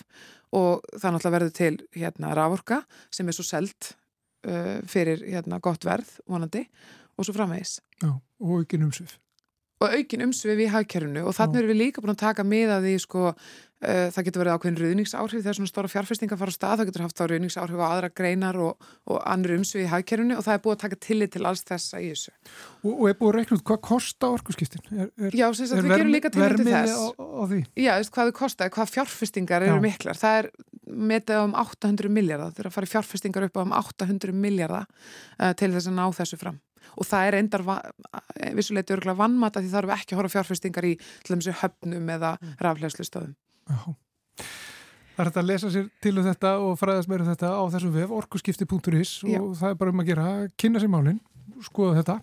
og það náttúrulega verður til hérna raforka sem er svo selt uh, fyrir hérna gott verð vonandi og svo framvegis.
já, og ekki umsvið.
Og aukin umsvið í hagkerfinu og þannig erum við líka búin að taka miða því sko Uh, það getur verið ákveðin ruðningsáhrif þegar svona stóra fjárfestinga fara á stað, það getur haft á ruðningsáhrif á aðra greinar og, og annur umsvið í hagkerfinu og það er búið að taka tillit til alls þessa í þessu.
Og, og er búið að reikna út hvað kosta orkuskiptin? Er, er,
Já, sem sagt, við gerum líka tillit til þess.
á, á?
Já, veist, hvað þau kostaði, hvað fjárfestingar eru
Já.
miklar. Það er metið um 800 miljardar. Það er að fara fjárfestingar upp á um 800 miljardar uh, til þess að ná þessu fram. Og það er endar vissuleiti örgulega vannmata því það eru ekki að horfa fjárfestingar í til dæmis í höfnum eða raflegslustöðum.
Já. Það er þetta að lesa sér til um þetta og fræðast meira um þetta á þessum vef orkuskipti.is
Já.
og það er bara um að gera, kynna sér málinn, skoða þetta.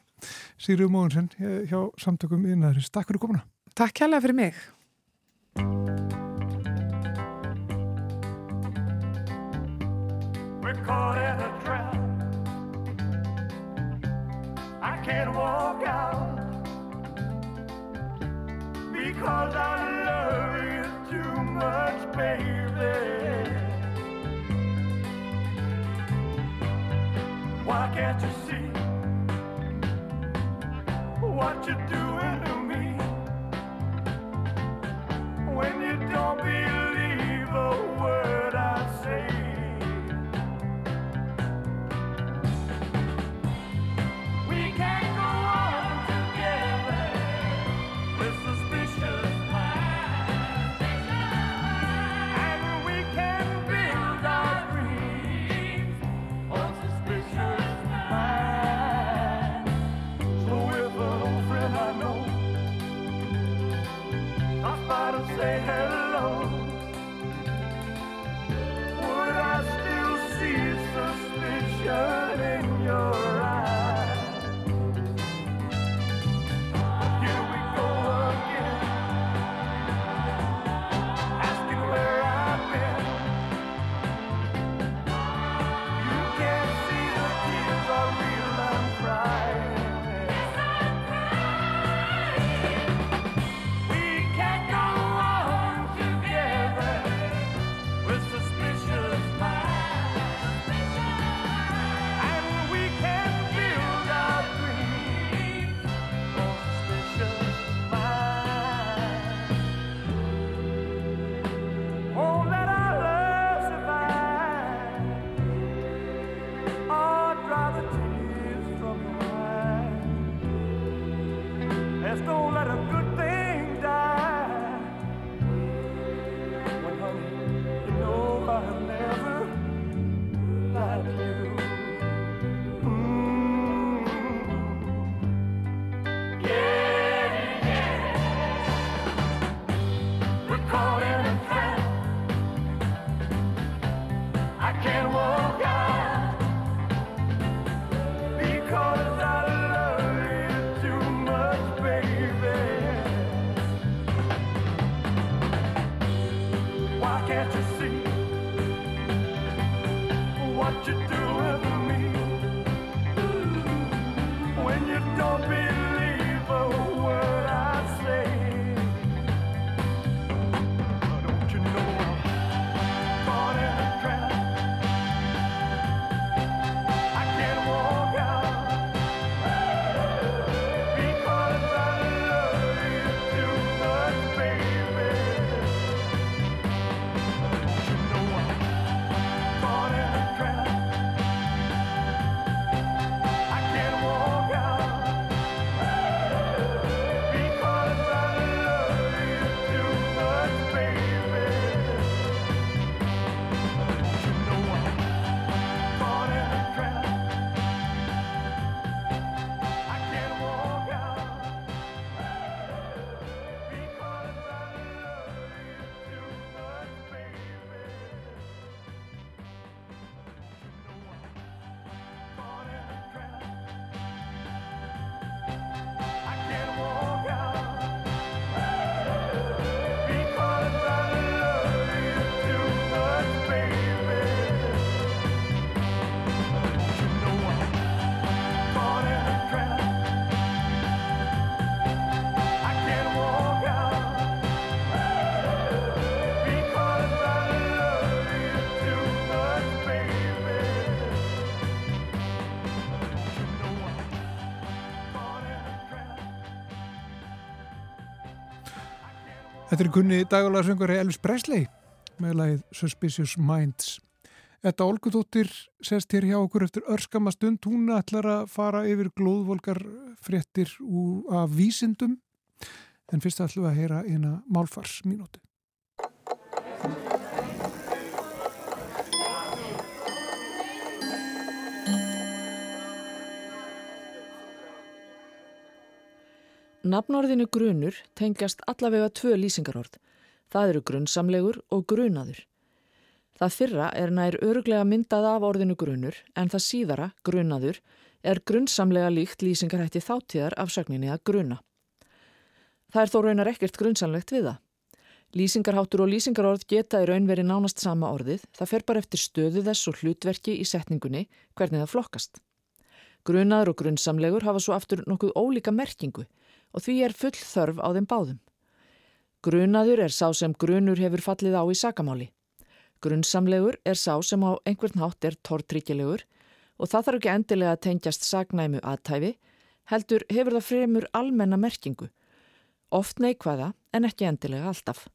Sýrjum Móðunsen hjá samtökum yðnaðarins. Takk fyrir komuna.
Takk kærlega fyrir mig.
Can't walk out because I love you too much, baby. Why can't you see what you're doing to me when you don't believe a word?
Þetta er kunni dagalagsöngari Elvis Presley með lagið Suspicious Minds. Þetta Olgudóttir sest hér hjá okkur eftir örskama stund. Hún ætlar að fara yfir glóðvolgar fréttir af vísindum en fyrst ætlum við að heyra eina málfarsminúti.
Nafnorðinu grunur tengjast allavega tvö lýsingarorð. Það eru grunnsamlegur og grunaður. Það fyrra er nær öruglega myndað af orðinu grunur en það síðara, grunaður, er grunnsamlega líkt lýsingarhætti þáttíðar af sögninni að gruna. Það er þó raunar ekkert grunnsamlegt við það. Lýsingarháttur og lýsingarorð geta í raun verið nánast sama orðið, það fer bara eftir stöðu þess og hlutverki í setningunni hvernig það flokkast. Grunaður og grunnsamlegur hafa svo aftur nokkuð ólíka merkingu og því er full þörf á þeim báðum. Grunaður er sá sem grunur hefur fallið á í sakamáli. Grunnsamlegur er sá sem á einhvern hátt er tortrykkilegur og það þarf ekki endilega að tengjast sagnæmu aðtæfi, heldur hefur það fremur almenna merkingu. Oft neikvæða en ekki endilega alltaf.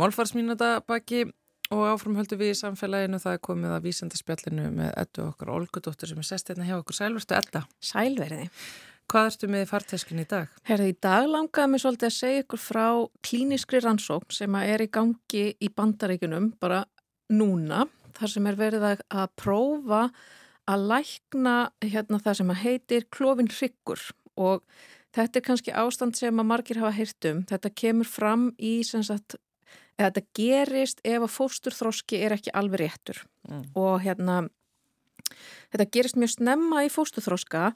Málfarsmínata baki og áfram höldum við í samfélaginu það er komið að vísendarspjallinu með ettu okkar Olgudóttur sem er sest hérna hjá okkur Sælverstu Edda.
Sælverði.
Hvað ertu með farteskinu í dag?
Herði, í dag langaði mér svolítið að segja ykkur frá klíniskri rannsókn sem er í gangi í bandaríkunum bara núna. Þar sem er verið að, prófa að lækna hérna það sem að heitir klófin hryggur og þetta er kannski ástand sem að margir hafa heyrt um. Þetta kemur fram í sagt, þetta gerist ef að fósturþróski er ekki alveg réttur mm. og hérna þetta gerist mjög snemma í fósturþróska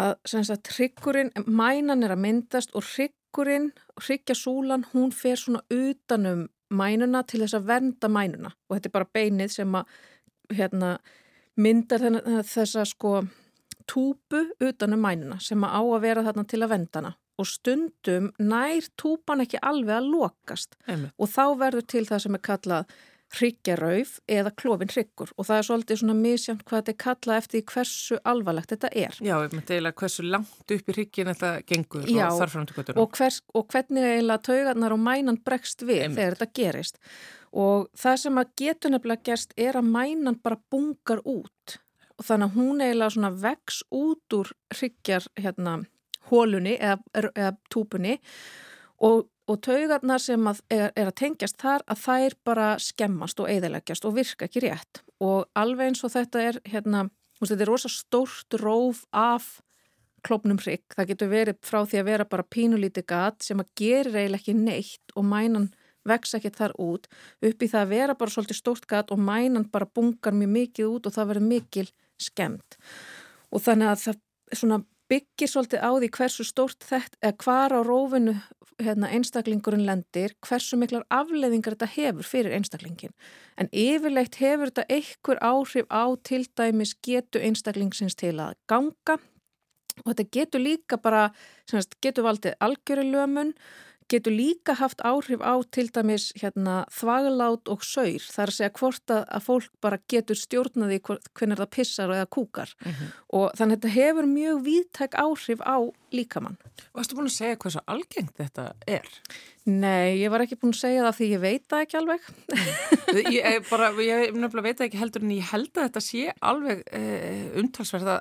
að sagt, hryggurinn, mænan er að myndast og hryggurinn, hryggjasúlan hún fer svona utanum mænuna til þess að vernda mænuna og þetta er bara beinið sem að hérna, myndar þessa sko túpu utanum mænuna sem að á að vera þarna til að vendana og stundum nær túpan ekki alveg að lokast
Emme.
og þá verður til það sem er kallað hryggjarrauf eða klófin hryggur og það er svolítið svona misjönd hvað þetta er kallað eftir hversu alvarlegt þetta er.
Já, ég myndi eiginlega hversu langt upp í hryggin þetta gengur
Já,
og þarframtökutunum.
Og, hvers, og hvernig eiginlega taugarnar og mænan bregst við
Einmitt.
þegar þetta gerist. Og það sem að getur nefnilega gerst er að mænan bara bungar út og þannig að hún eiginlega svona vex út úr hryggjar hérna hólunni eða, eða túpunni og, og taugarnar sem að er, er að tengjast þar að þær bara skemmast og eðileggjast og virka ekki rétt. Og alveg eins og þetta er hérna, þetta er rosa stórt róf af klopnum hrygg, það getur verið frá því að vera bara pínulíti gat sem að gerir eiginlega ekki neitt og mænan vex ekki þar út. Upp í það að vera bara svolítið stórt gat og mænan bara bungar mjög mikið út og það verður mikil skemmt og þannig að það byggir svolítið á því hversu stórt þetta, eða hvar á rófinu hérna, einstaklingurinn lendir, hversu miklar afleðingar þetta hefur fyrir einstaklingin. En yfirleitt hefur þetta einhver áhrif á til dæmis getu einstaklingsins til að ganga. Og þetta getur líka bara, semast, getur valdið algjörilömun, getur líka haft áhrif á til dæmis hérna, þvaglát og saur. Það er að segja hvort að, að fólk bara getur stjórnaði hvernig það pissar eða kúkar.
Mm -hmm.
Og þannig að þetta hefur mjög viðtæk áhrif á líkamann.
Og erstu búin að segja hvað svo algengt þetta er?
Nei, ég var ekki búin að segja það því ég veit það ekki alveg.
ég, bara, ég nefnilega veit ekki heldur en ég held að þetta sé alveg uh, umtalsverða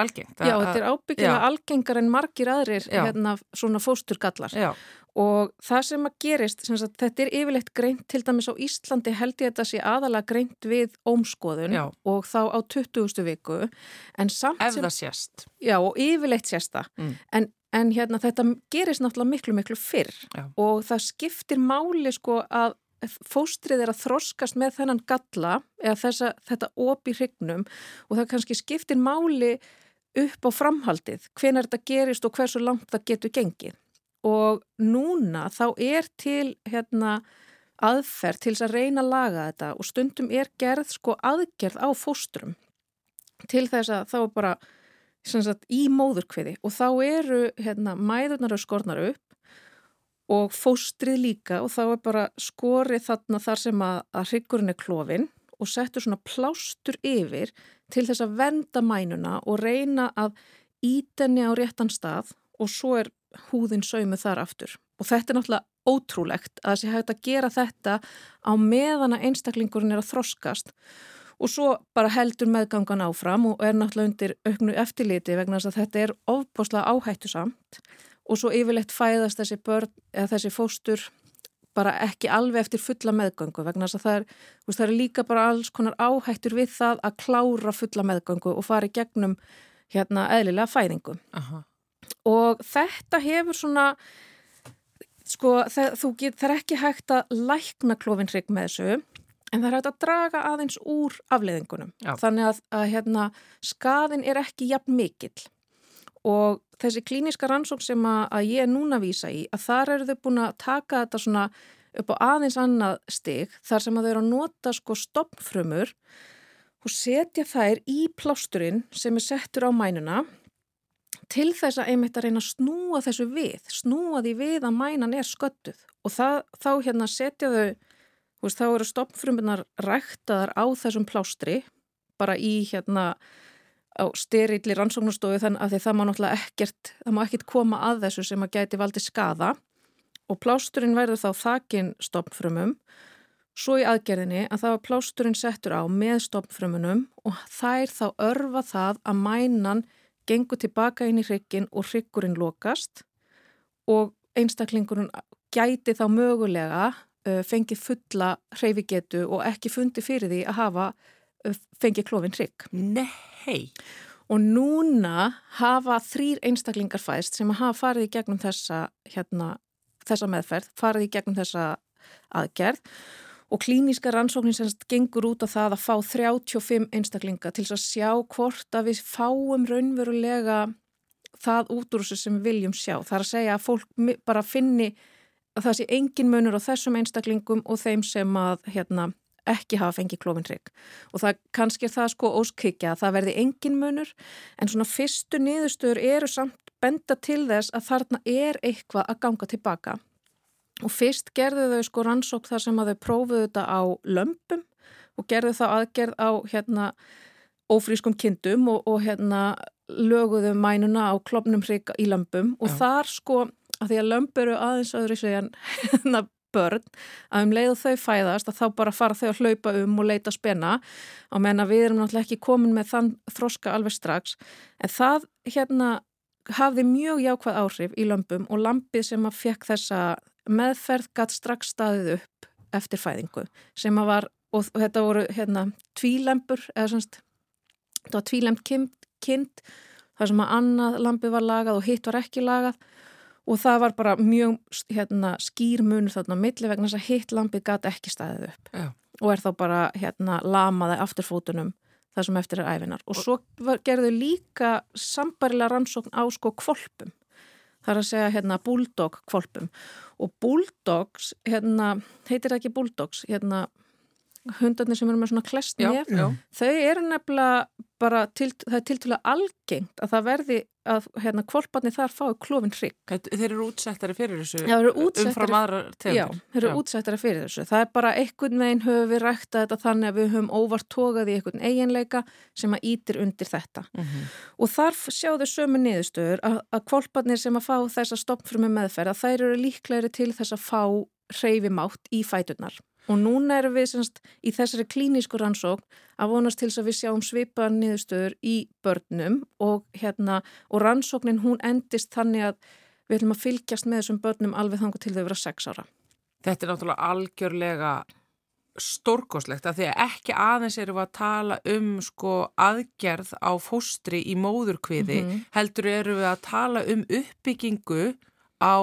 algengt.
Já, þetta er ábyggilega algengar en margir aðrir hérna, svona fósturgallar.
Já.
Og það sem að gerist, sem sagt, þetta er yfirleitt greint, til dæmis á Íslandi held ég þetta sé aðalega greint við ómskoðun
Já.
og þá á 20. viku.
Ef sem, það sést.
Já, og yfirleitt sést það.
Mm.
En, en hérna þetta gerist náttúrulega miklu, miklu fyrr.
Já.
og það skiptir máli sko að fóstrið er að þroskast með þennan galla eða þessa, þetta op í hrygnum og það kannski skiptir máli upp á framhaldið, hvenar þetta gerist og hversu langt það getur gengið. Og núna þá er til hérna aðferð til þess að reyna að laga þetta og stundum er gerð sko aðgerð á fóstrum. Til þess að þá er bara sagt, í móðurkviði og þá eru hérna mæðurnar og skornar upp og fóstrið líka og þá er bara skorið þarna þar sem að, að hryggurinn er klófin og settur svona plástur yfir til þess að venda mænuna og reyna að ítenni á réttan stað og svo er húðin saumu þar aftur. Og þetta er náttúrulega ótrúlegt að þessi hægt að gera þetta á meðan að einstaklingurinn er að þroskast og svo bara heldur meðgangan áfram og er náttúrulega undir auknu eftirliti vegna þess að þetta er ofbáslega áhættu samt og svo yfirleitt fæðast þessi börn eða þessi fóstur bara ekki alveg eftir fulla meðgöngu vegna þess að það er, það er líka bara alls konar áhættur við það að klára fulla meðgöngu og fara í gegnum hérna eðlilega fæðingu.
Aha.
Og þetta hefur svona, sko það, get, það er ekki hægt að lækna klófinrygg með þessu en það er hægt að draga aðeins úr afleiðingunum.
Já.
Þannig að, að hérna, skaðin er ekki jafn mikill og þessi klíniska rannsók sem að, að ég er núna að vísa í, að þar eru þau búin að taka þetta svona upp á aðeins annað stig þar sem að þau eru að nota sko stoppfrömmur og setja þær í plásturinn sem er settur á mænuna til þess að einmitt að reyna að snúa þessu við, snúa því við að mænan er sköttuð og það, þá hérna setja þau, veist, þá eru stoppfrömmunar ræktaðar á þessum plástri bara í hérna á styrilli rannsóknastofu þannig að það má náttúrulega ekkert, það má ekkert koma að þessu sem að gæti valdi skada og plásturinn verður þá þakin stoppfrömmum svo í aðgerðinni að það var plásturinn settur á með stoppfrömmunum og þær þá örfa það að mænan gengur tilbaka inn í hryggin og hryggurinn lokast og einstaklingurinn gæti þá mögulega fengið fulla hreyfigetu og ekki fundi fyrir því að hafa fengið klófin hrygg.
Nei.
Og núna hafa þrýr einstaklingar fæst sem hafa farið í gegnum þessa, hérna, þessa meðferð, farið í gegnum þessa aðgerð og klíníska rannsóknin semst gengur út á það að fá 35 einstaklinga til að sjá hvort að við fáum raunverulega það út úr þessu sem við viljum sjá. Það er að segja að fólk bara finni það sé engin munur á þessum einstaklingum og þeim sem að hérna, ekki hafa fengið klófinrygg. Og það kannski er það sko óskykja að það verði engin munur en svona fyrstu niðurstöður eru samt benda til þess að þarna er eitthvað að ganga tilbaka. Og fyrst gerðu þau sko rannsók þar sem að þau prófuðu þetta á lömpum og gerðu þá aðgerð á hérna ófrískum kindum og, og hérna löguðu mænuna á klopnum hrygg í lömpum og
Já.
þar sko að því að lömp eru aðeins öðru segjan hérna börn að um leið þau fæðast að þá bara fara þau að hlaupa um og leita spenna á menn að við erum náttúrulega ekki komin með þann þroska alveg strax. En það hérna hafði mjög jákvæð áhrif í lömpum og lampið sem að fekk þessa meðferð gatt strax staðið upp eftir fæðingu sem að var og, og þetta voru hérna tvílempur eða semst þetta var tvílemp kind, kind þar sem að annað lampi var lagað og hitt var ekki lagað og það var bara mjög hérna, skýr munur þarna milli vegna þess að hitt lampi gatt ekki staðið upp.
Já.
og er þá bara hérna lamaði afturfótunum það sem eftir er æfinar og svo var, gerðu líka sambarilega rannsókn á sko kvolpum það er að segja hérna bulldog kvolpum og bulldogs hérna, heitir það ekki bulldogs? Hérna hundarnir sem eru með svona klest
Já,
nef
já.
þau eru nefnilega bara til, það er tiltúlega algengt að það verði að hérna kvolparnir þar fái klófin hrygg
Þeir eru útsettari fyrir þessu
Já, útsettari-
umfram aðra
Já,
tegundir.
þeir eru útsættara fyrir þessu. Það er bara einhvern veginn höfum við rækta þetta þannig að við höfum óvart tókað í einhvern eiginleika sem að ítir undir þetta.
Mhm.
Og þar sjáðu sömu niðurstöður að, að kvolparnir sem að fá þessa stoppfrumi meðferð að þær eru líklegri til þess að fá hreyfimátt í fæturnar. Og núna erum við semst í þessari klínísku rannsókn að vonast til þess að við sjáum svipaðan niðurstöður í börnum og, hérna, og rannsóknin hún endist þannig að við ætlum að fylgjast með þessum börnum alveg þangu til þau vera sex ára.
Þetta er náttúrulega algjörlega stórkoslegt að því að ekki aðeins við að tala um sko aðgerð á fóstri í móðurkviði
Mhm.
heldur erum við að tala um uppbyggingu á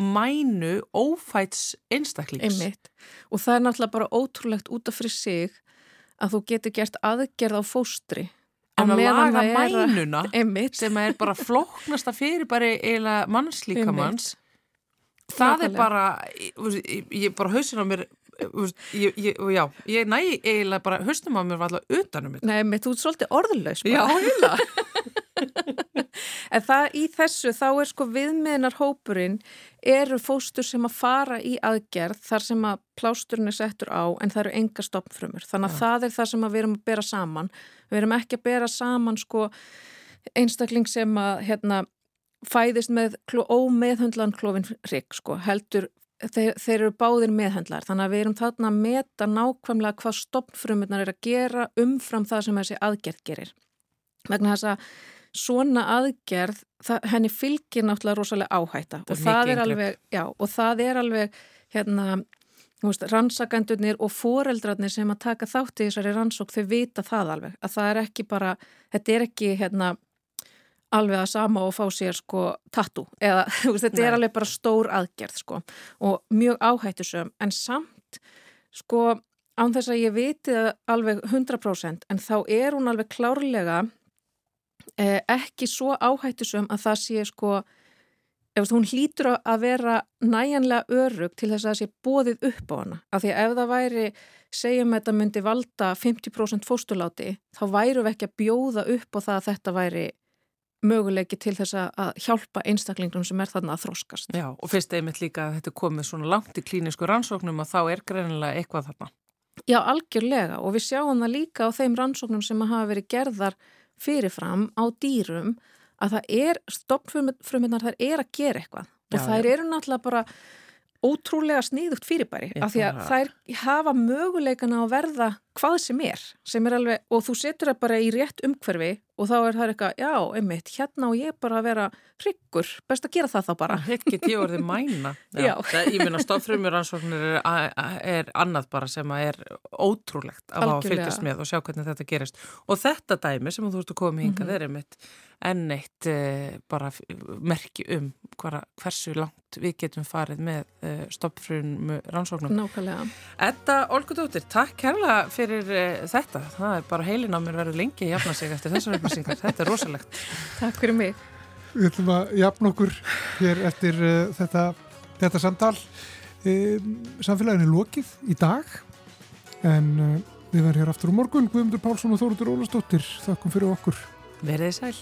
mænu ófæts einstaklings.
Einmitt. Og það er náttúrulega bara ótrúlegt út af fyrir sig að þú getur gert aðgerð á fóstri.
En að laga
er
mænuna
Einmitt.
sem er bara flóknasta fyrir bara eiginlega mannslíkamanns það er
Nákvæmlega.
bara ég, ég, bara hausin á mér ég, ég, já, ég næ eiginlega bara hausnum á mér var alltaf utanum þetta
Nei, einmitt, þú ert svolítið orðlaus
Já, heila
En það í þessu, þá er sko viðmiðnar hópurinn eru fóstur sem að fara í aðgerð þar sem að plásturinn er settur á en það eru enga stoppfrumur. Þannig að það er það sem við erum að bera saman. Við erum ekki að bera saman sko einstakling sem að hérna, fæðist með ómeðhundlan klófin hrygg sko, heldur þeir, þeir eru báðir meðhendlar. Þannig að við erum þarna að meta nákvæmlega hvað stoppfrumurnar er að gera umfram það sem þessi aðgerð gerir. Vegna þess að svona aðgerð, það, henni fylgir náttúrulega rosalega áhætta.
Það
og það alveg, já, og það er alveg hérna, veist, rannsakendurnir og foreldrarnir sem að taka þátt í þessari rannsók, þau vita það alveg að það er ekki bara, þetta er ekki hérna alveg að sama og fá sér sko tattu eða þetta
Nei.
er alveg bara stór aðgerð sko og mjög áhættusum en samt sko án þess að ég viti það alveg 100% en þá er hún alveg klárlega eh, ekki svo áhættisum að það sé sko ef hún hlýtur að vera næjanlega örug til þess að það sé bóðið upp á hana. Af því að ef það væri, segjum að þetta myndi valda 50% fóstuláti, þá væru við ekki að bjóða upp á það að þetta væri möguleiki til þess að hjálpa einstaklingnum sem er þarna að þróskast.
Já, og fyrst einmitt líka að þetta komið svona langt í klínisku rannsóknum og þá er greinilega eitthvað þarna.
Já, algjörlega og við sjáum það líka á þeim rannsóknum sem hafa verið gerðar fyrirfram á dýrum að það er, stoppfruminnar þær er að gera eitthvað. Og já, þær eru náttúrulega bara ótrúlega sníðugt fyrirbæri af því að þær hafa möguleikana að verða hvað sem er, sem er alveg, og þú setur það bara í rétt umhverfi og þá er það eitthvað, já, einmitt, hérna og ég bara að vera hryggur, best að gera það þá bara.
Get ég orðið mæna. Já. já. Það, ég minna, stofnfrumjuransóknir er, er annað bara sem er ótrúlegt að hafa fylgjast með og sjá hvernig þetta gerist. Og þetta dæmi sem þú ert að koma hingað mm -hmm. er einmitt enn eitt eh, bara merki um hver, hversu langt við getum farið með eh, stofnfrum rannsóknum.
Nákvæmlega.
Edda Olgudóttir, takk kærlega fyrir fyrir uh, þetta. Það er bara heilin á mér verið lengi að jafna sig eftir þessar upplýsingar. Þetta er rosalegt.
Takk fyrir mig.
Við ætlum að jafna okkur hér eftir uh, þetta, þetta samtal. Um, samfélagin er lokið í dag en uh, við verðum hér aftur á morgun. Guðmundur Pálsson og Þóruður Ólastóttir. Þakkum fyrir okkur.
Verðið sæl.